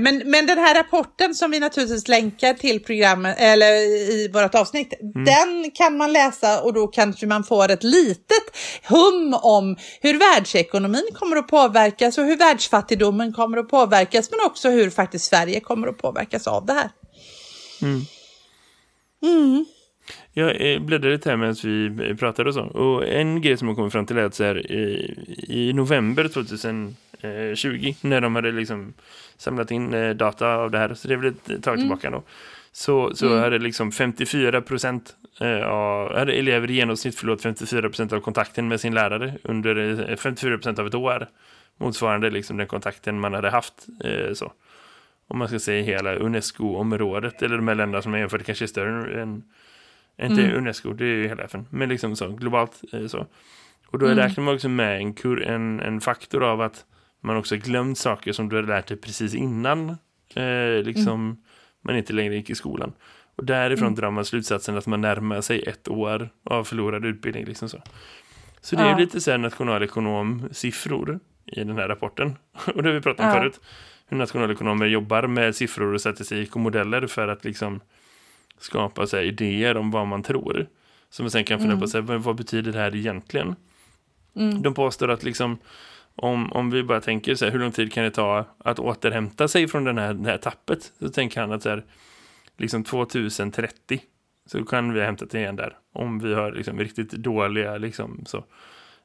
B: men, men den här rapporten som vi naturligtvis länkar till programmet eller i vårt avsnitt,
C: Mm.
B: den kan man läsa och då kanske man får ett litet hum om hur världsekonomin kommer att påverkas och hur världsfattigdomen kommer att påverkas, men också hur faktiskt Sverige kommer att påverkas av det här.
C: Jag eh, bläddrade lite här medan vi pratade och så. Och en grej som jag kom fram till är att så här, i, i november 2020, när de hade liksom samlat in eh, data av det här, så det är väl ett tag tillbaka då, så, så hade liksom 54 procent eh, av, hade elever i genomsnitt förlorat 54 procent av kontakten med sin lärare under eh, 54 procent av ett år. Motsvarande liksom den kontakten man hade haft. Eh, så. Om man ska säga hela UNESCO-området, eller de här länderna som är jämfört kanske är större än inte Unesco, det är ju hela FN, men liksom så, globalt eh, så. Och då räknar man också med en, kur, en, en faktor av att man också glömt saker som du hade lärt dig precis innan eh, liksom man inte längre gick i skolan. Och därifrån drar man slutsatsen att man närmar sig ett år av förlorad utbildning. Liksom så. så det är
B: Ja.
C: lite så här nationalekonomsiffror i den här rapporten. Och det har vi pratat om
B: Ja.
C: förut. Hur nationalekonomer jobbar med siffror och statistik och modeller för att liksom skapa så här, idéer om vad man tror. Som man sen kan fundera på, så här, vad, betyder det här egentligen? De påstår att liksom, om, om vi bara tänker så här, hur lång tid kan det ta att återhämta sig från den här, det här tappet? Så tänker han att så här, liksom 2030 så kan vi ha hämtat igen där. Om vi har liksom riktigt dåliga liksom så.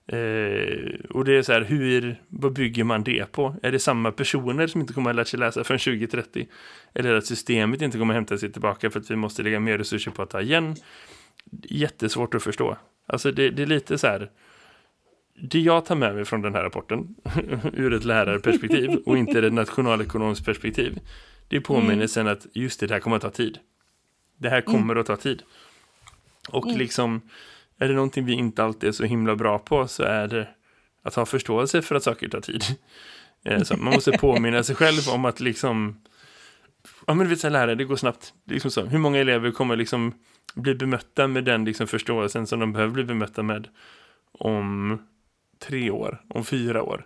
C: Eh, och det är så här, hur, vad bygger man det på? Är det samma personer som inte kommer att lära sig läsa förrän 2030? Eller att systemet inte kommer att hämta sig tillbaka för att vi måste lägga mer resurser på att ta igen? Jättesvårt att förstå. Alltså det, det är lite så här, det jag tar med mig från den här rapporten ur ett lärarperspektiv och inte ett nationalekonomiskt perspektiv det är påminnelsen att just det, det här kommer att ta tid. Det här kommer att ta tid. Och liksom, är det någonting vi inte alltid är så himla bra på så är det att ha förståelse för att saker tar tid. Eh, Så man måste påminna sig själv om att liksom, ja men du vet så här, lärare, det går snabbt. Liksom så. Hur många elever kommer liksom bli bemötta med den liksom förståelsen som de behöver bli bemötta med om tre år, om fyra år?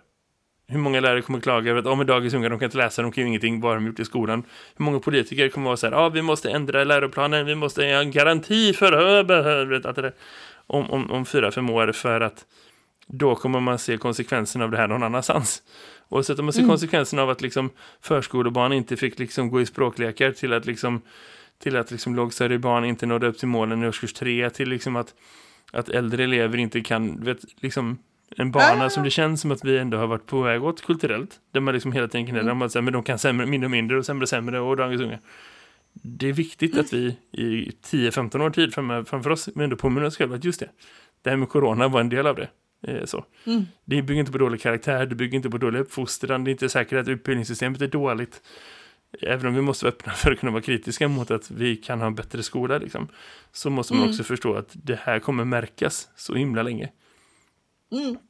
C: Hur många lärare kommer klaga över att oh, men dagens unga de kan inte läsa, de kan ju ingenting, har de gjort i skolan? Hur många politiker kommer vara så här, ja ah, vi måste ändra läroplanen, vi måste ha en garanti för vet, att det, om, om, om fyra, fem år för att då kommer man se konsekvenserna av det här någon annanstans. Och så att man ser konsekvenserna av att liksom förskolebarn inte fick liksom gå i språklekar till att liksom till att liksom lågstadiebarn inte nådde upp till målen i årskurs tre, till liksom att, att äldre elever inte kan, vet, liksom en bana
B: Ah.
C: som det känns som att vi ändå har varit på väg åt kulturellt. Där man liksom hela tiden gnäller om att men de kan sämre, mindre och mindre och sämre och sämre och dagens unga. Det är viktigt att vi i 10-15 år tid fram- framför oss, men ändå påminner oss själva att just det, det här med corona var en del av det. Eh, så. Det bygger inte på dålig karaktär, det bygger inte på dålig uppfostran, det är inte säkert att utbildningssystemet är dåligt. Även om vi måste vara öppna för att kunna vara kritiska mot att vi kan ha en bättre skola, liksom, så måste man också förstå att det här kommer märkas så himla länge.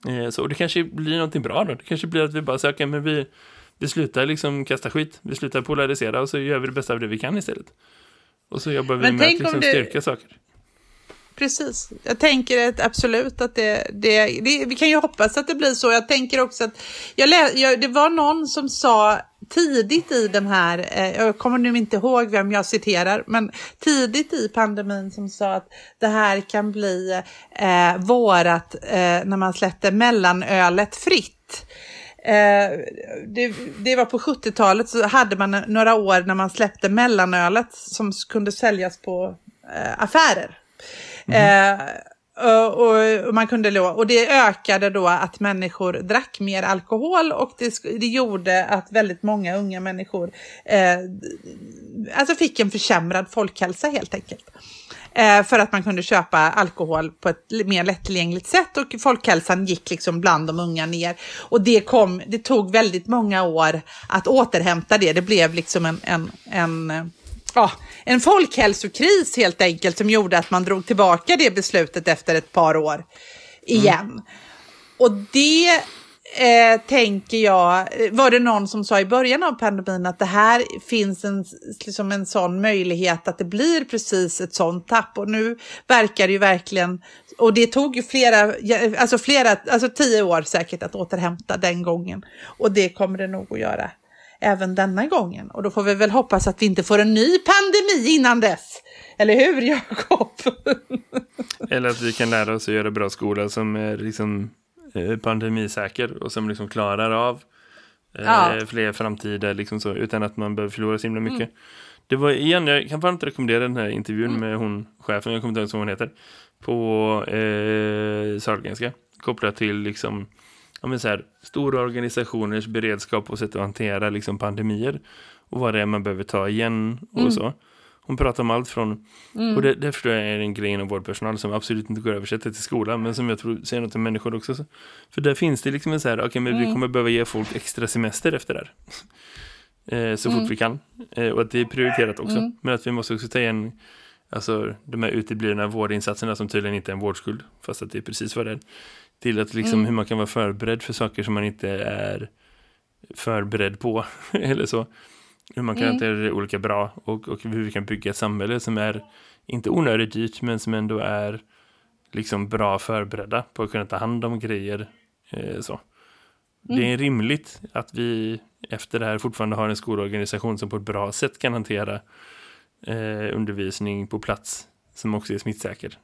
C: Eh, Så och det kanske blir någonting bra då. Det kanske blir att vi bara söker, men vi, vi slutar liksom kasta skit. Vi slutar polarisera och så gör vi det bästa av det vi kan istället. Och så jobbar vi
B: Men
C: med att liksom
B: det-
C: styrka saker.
B: Precis. Jag tänker att absolut att det, det, det... Vi kan ju hoppas att det blir så. Jag tänker också att... Jag lä, jag, det var någon som sa tidigt i den här... Eh, jag kommer nu inte ihåg vem jag citerar, men tidigt i pandemin som sa att det här kan bli eh, vårat eh, när man släppte mellanölet fritt. Eh, det, det var på 70-talet så hade man några år när man släppte mellanölet som kunde säljas på eh, affärer. Eh, Eh, och, och, man kunde och det ökade då att människor drack mer alkohol och det, det gjorde att väldigt många unga människor eh, alltså fick en försämrad folkhälsa helt enkelt. Eh, för att man kunde köpa alkohol på ett mer lättillgängligt sätt och folkhälsan gick liksom bland de unga ner. Och det, kom, det tog väldigt många år att återhämta det. Det blev liksom en, en, en, eh, ja, en folkhälsokris helt enkelt som gjorde att man drog tillbaka det beslutet efter ett par år igen. Och det eh, tänker jag, eh, var det någon som sa i början av pandemin att det här finns en, liksom en sån möjlighet att det blir precis ett sånt tapp. Och nu verkar det ju verkligen, och det tog ju flera, alltså flera, alltså tio år säkert att återhämta den gången. Och det kommer det nog att göra även denna gången. Och då får vi väl hoppas att vi inte får en ny pandemi innan dess. Eller hur, Jakob?
C: Eller att vi kan lära oss att göra bra skola som är liksom eh, pandemisäker och som liksom klarar av eh,
B: Ja.
C: fler framtida liksom så, utan att man behöver förlora så himla mycket. Det var igen, jag kan varmt rekommendera den här intervjun med hon chefen, jag kommer inte ihåg vad hon heter, på eh, Sahlgrenska, kopplat till liksom ja, men så här, stora organisationers beredskap och sätt att hantera liksom pandemier och vad det är man behöver ta igen och så. Hon pratar om allt från, och det, det förstår jag är en grej inom vårdpersonal som absolut inte går att översätta till skolan, men som jag tror säger något om människor också. Så. För där finns det liksom en så här, okej men vi kommer behöva ge folk extra semester efter det här. Eh, så fort vi kan. Eh, och att det är prioriterat också. Men att vi måste också ta igen alltså, de här uteblivna vårdinsatserna som tydligen inte är en vårdskuld, fast att det är precis vad det är. Till att liksom hur man kan vara förberedd för saker som man inte är förberedd på. eller så. Hur man kan hantera det olika bra och, och hur vi kan bygga ett samhälle som är inte onödigt dyrt men som ändå är liksom bra förberedda på att kunna ta hand om grejer. Eh, så. Det är rimligt att vi efter det här fortfarande har en skolorganisation som på ett bra sätt kan hantera eh, undervisning på plats som också är smittsäker.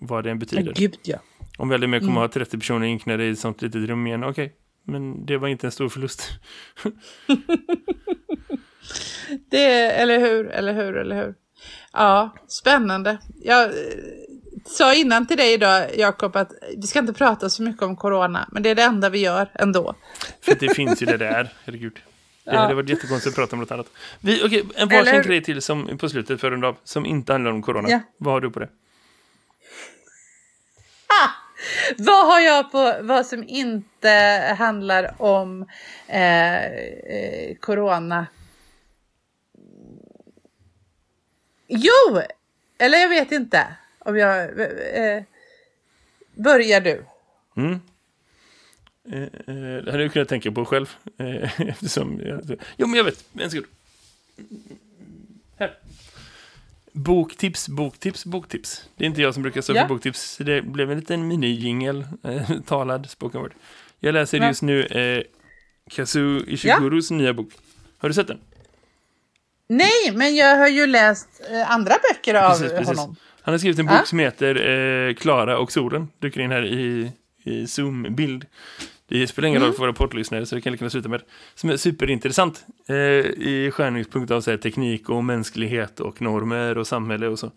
C: Vad det än betyder.
B: Gud ja.
C: Om väldigt mer kommer att ha 30 personer inknädda i ett sånt litet rum igen, okej. Men det var inte en stor förlust.
B: Det, eller hur, eller hur, eller hur. Ja, spännande. Jag eh, sa innan till dig idag, Jakob, att vi ska inte prata så mycket om corona, men det är det enda vi gör ändå.
C: För det finns ju det där, herregud. Det
B: Ja.
C: hade varit jättekonstigt att prata om något annat. Vi, okej, en
B: Eller-
C: varsin grej till som, på slutet för en dag, som inte handlar om corona.
B: Ja.
C: Vad har du på det?
B: Vad har jag på vad som inte handlar om eh, eh, corona? Jo, eller jag vet inte om jag... Eh, eh börjar du?
C: Mm. Eh, eh, det hade jag kunnat tänka på själv. Eftersom jag, jo, men jag vet. En sekund. Här. Boktips, boktips, boktips. Det är inte jag som brukar stå
B: Ja.
C: för boktips. så Det blev en liten mini-jingel, eh, talad spoken word. Jag läser
B: Ja.
C: just nu eh, Kazuo Ishigurus nya bok. Har du sett den?
B: Nej, men jag har ju läst eh, andra böcker av
C: Precis, precis.
B: honom.
C: Han har skrivit en
B: Ja.
C: bok som heter eh, Klara och solen. Dyker in här i, i Zoom-bild. Det spelar ingen roll för våra poddlyssnare så det kan lika gärna sluta med. Som är superintressant eh, i skärningspunkt av så här, teknik och mänsklighet och normer och samhälle och så.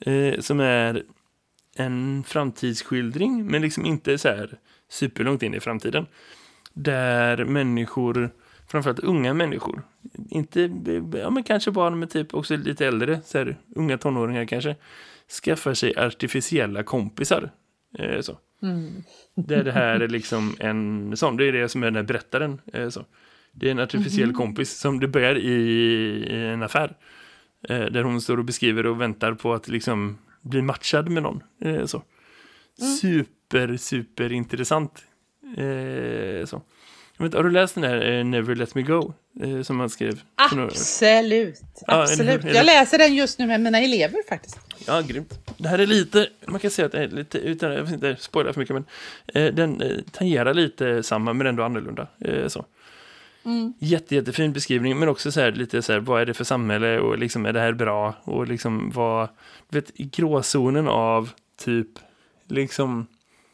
C: Eh, som är en framtidsskildring men liksom inte så här superlångt in i framtiden. Där människor, framförallt unga människor, inte, ja men kanske barn men typ också lite äldre, så här, unga tonåringar kanske, skaffar sig artificiella kompisar. Eh, så. Där det här är liksom en sån, det är det som är den här berättaren. Eh, så. Det är en artificiell kompis som det börjar i, i en affär. Eh, där hon står och beskriver och väntar på att liksom bli matchad med någon. Eh, så. Super, super intressant. Så. Vet, har du läst den här eh, Never Let Me Go? Eh, som han skrev?
B: Absolut.
C: Ja,
B: Absolut. Jag läser den just nu med mina elever faktiskt.
C: Ja, grymt. Det här är lite, man kan säga att det är lite, utan jag vill inte spoila för mycket, men eh, den tangerar lite samma men ändå annorlunda. Så. Jätte, jättefin beskrivning, men också så här, lite så här, vad är det för samhälle och liksom, är det här bra? Och liksom vad, du vet, gråzonen av typ, liksom,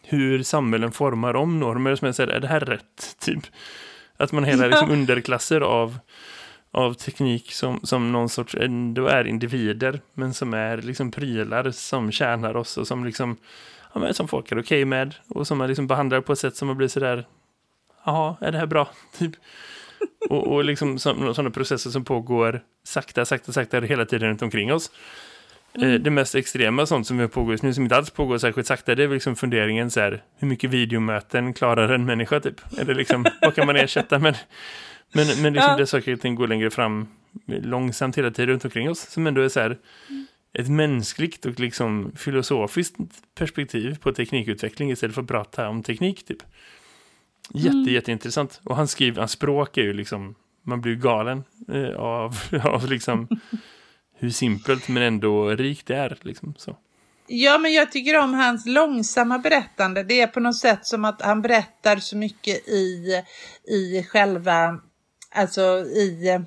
C: hur samhällen formar om normer som så här, är det här rätt? Typ. Att man hela liksom, underklasser av av teknik som, som någon sorts, ändå är individer, men som är liksom prylar som tjänar oss och som liksom, ja, men som folk är okej med och som man liksom behandlar på ett sätt som man blir sådär, jaha, är det här bra? Typ. Och, och liksom sådana processer som pågår sakta, sakta, sakta hela tiden runt omkring oss. Eh, Det mest extrema sånt som pågår just nu, som inte alls pågår särskilt sakta, det är väl liksom funderingen så här, hur mycket videomöten klarar en människa typ? Eller liksom, vad kan man ersätta med? Men, men liksom
B: Ja.
C: det saker och ting går längre fram långsamt hela tiden runt omkring oss, som ändå är så här, ett mänskligt och liksom filosofiskt perspektiv på teknikutveckling istället för att prata om teknik typ. Jätte, jätteintressant. Och han skriver, hans språk är ju liksom, man blir galen eh, av, av liksom hur simpelt men ändå rikt det är. Liksom, så.
B: Ja, men jag tycker om hans långsamma berättande. Det är på något sätt som att han berättar så mycket i, i själva alltså i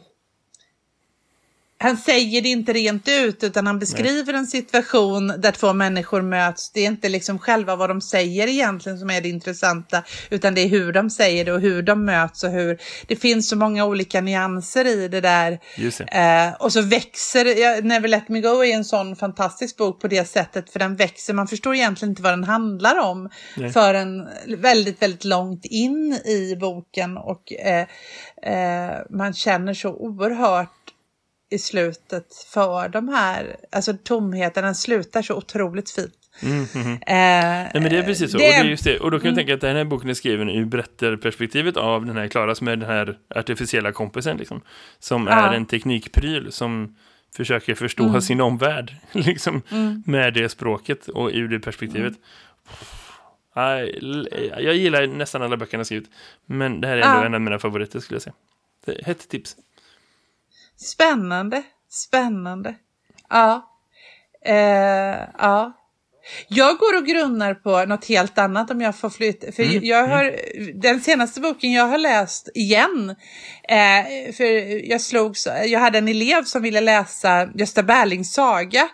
B: han säger det inte rent ut utan han beskriver en situation där två människor möts. Det är inte liksom själva vad de säger egentligen som är det intressanta utan det är hur de säger det och hur de möts och hur det finns så många olika nyanser i det där.
C: Det.
B: Eh, och så växer, ja, Never Let Me Go är en sån fantastisk bok på det sättet för den växer, man förstår egentligen inte vad den handlar om
C: Nej.
B: förrän väldigt, väldigt långt in i boken och eh, eh, man känner så oerhört i slutet för de här, alltså tomheten, den slutar så otroligt fint.
C: Mm, mhm.
B: Eh,
C: Nej, men det är precis så.
B: det
C: och, det
B: är-
C: just det. och då kan jag tänka att den här boken är skriven ur berättarperspektivet av den här Klara som är den här artificiella kompisen. Liksom, som
B: Ja.
C: är en teknikpryl som försöker förstå
B: Mm.
C: sin omvärld liksom, med det språket och ur det perspektivet. L- jag gillar nästan alla böcker han har skrivit. Men det här är ändå
B: Ja.
C: en av mina favoriter skulle jag säga. Hett tips.
B: Spännande, spännande. Ja. Eh, ja. Jag går och grunnar på något helt annat om jag får flytta. För
C: Mm,
B: jag har, den senaste boken jag har läst igen, eh, för jag slogs, jag hade en elev som ville läsa Gösta Berlings saga.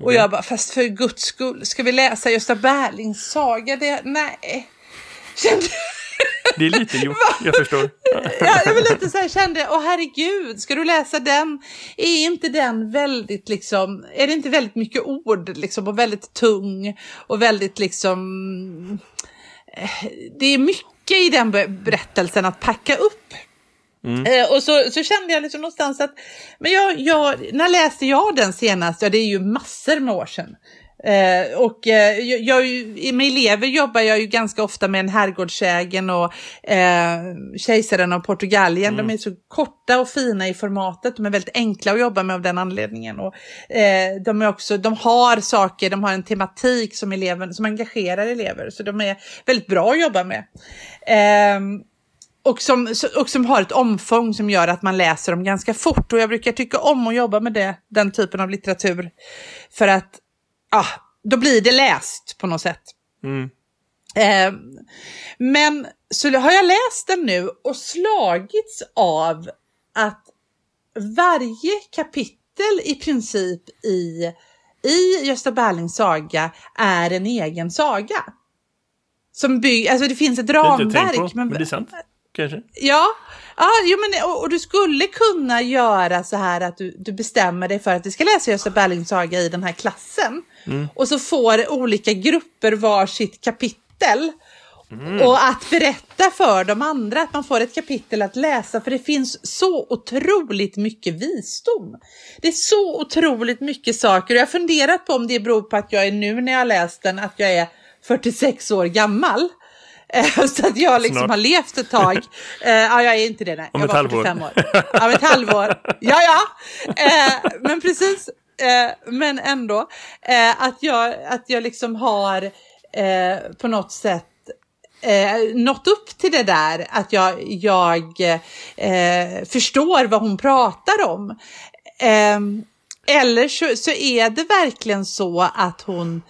B: Och jag bara, fast för guds skull, ska vi läsa Gösta Berlings saga? Det, nej. Kände,
C: Det är lite gjort, jag förstår.
B: Ja, jag var lite så här, kände, åh herregud, ska du läsa den? Är inte den väldigt liksom, är det inte väldigt mycket ord liksom och väldigt tung och väldigt liksom, eh, det är mycket i den be- berättelsen att packa upp. Eh, och så, så kände jag liksom någonstans att, men jag, jag, när läste jag den senast? Ja, det är ju massor med år sedan. Eh, och eh, jag, i- med elever jobbar jag ju ganska ofta med en herrgårdsägen och eh, Kejsaren av Portugalien. De är så korta och fina i formatet. De är väldigt enkla att jobba med av den anledningen. Och, eh, de, är också, de har saker, de har en tematik som, eleven, som engagerar elever. Så de är väldigt bra att jobba med. Ehm, och som, och som har ett omfång som gör att man läser dem ganska fort. Och jag brukar tycka om att jobba med det, den typen av litteratur. För att ja, då blir det läst på något sätt.
C: Mm.
B: Eh, men så har jag läst den nu och slagits av att varje kapitel i princip i, i Gösta Berlings saga är en egen saga. Som bygg, alltså det finns ett ramverk.
C: på, men det är sant. Kanske.
B: Ja, ja jo, men, och, och du skulle kunna göra så här att du, du bestämmer dig för att du ska läsa Gösta Berlings saga i den här klassen. Och så får olika grupper var sitt kapitel. Och att berätta för de andra att man får ett kapitel att läsa för det finns så otroligt mycket visdom. Det är så otroligt mycket saker och jag har funderat på om det beror på att jag är nu när jag har läst den att jag är 46 år gammal. Eh, Så att jag liksom
C: Snart.
B: har levt ett tag. Eh, ja, jag är inte det. Nej.
C: Om
B: jag
C: ett
B: var
C: halvår.
B: 45 år. Om ett halvår. Ja, ja. Eh, men precis. Men ändå. Att, jag, att jag liksom har på något sätt eh, nått upp till det där. Att jag, jag eh, förstår vad hon pratar om. Eh, eller så, så är det verkligen så att hon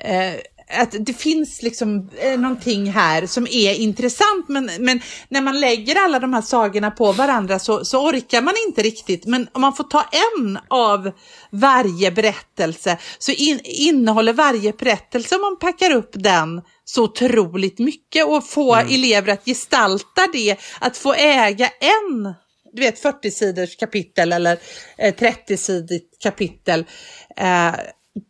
B: eh, att det finns liksom eh, någonting här som är intressant men, men när man lägger alla de här sagorna på varandra så, så orkar man inte riktigt. Men om man får ta en av varje berättelse så in, innehåller varje berättelse om man packar upp den så otroligt mycket och få elever att gestalta det, att få äga en du vet 40 sidors kapitel eller eh, 30 sidigt kapitel. Eh,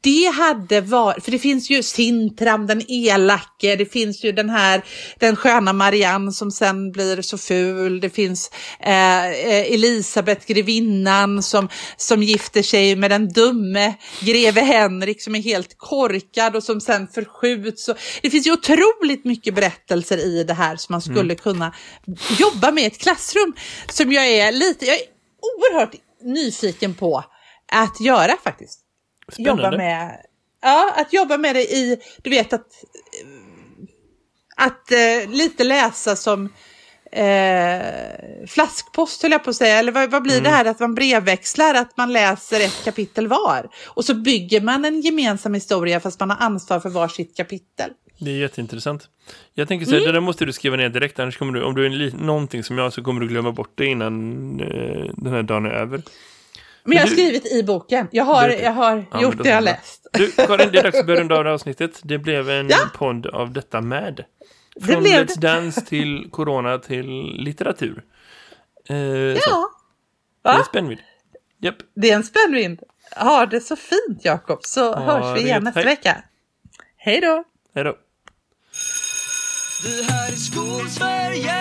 B: det hade varit, för det finns ju Sintram, den elake, det finns ju den här, den sköna Marianne som sen blir så ful, det finns eh, eh, Elisabeth grevinnan som, som gifter sig med den dumme greve Henrik som är helt korkad och som sen förskjuts. Och, det finns ju otroligt mycket berättelser i det här som man skulle kunna jobba med i ett klassrum som jag är lite, jag är oerhört nyfiken på att göra faktiskt
C: Spännande.
B: jobba med, ja, att jobba med det i, du vet att, att eh, lite läsa som eh, flaskpost höll jag på att säga, eller vad, vad blir det här att man brevväxlar, att man läser ett kapitel var och så bygger man en gemensam historia fast man har ansvar för var sitt kapitel.
C: Det är jätteintressant. Jag tänker så här,
B: Mm.
C: det där måste du skriva ner direkt, annars kommer du, om du är någonting som jag så kommer du glömma bort det innan eh, den här dagen är över.
B: Men jag har
C: du-
B: skrivit i boken. Jag har,
C: Det-
B: jag har
C: Ja,
B: gjort det jag har
C: så
B: läst.
C: Du, Karin, det är dags att börja runda av det avsnittet. Det blev en
B: Ja.
C: podd av detta med.
B: Det
C: Från
B: blev
C: Let's
B: det.
C: Dance till Corona till litteratur. Eh, så,
B: Ja,
C: det är
B: Va?
C: spännvidd. Japp.
B: det är en spännvind. Ha det så fint Jakob, så
C: Ha
B: hörs vi
C: det
B: igen nästa
C: Hej.
B: vecka. Hej då!
C: Hej då.
A: Det här är Skolsverige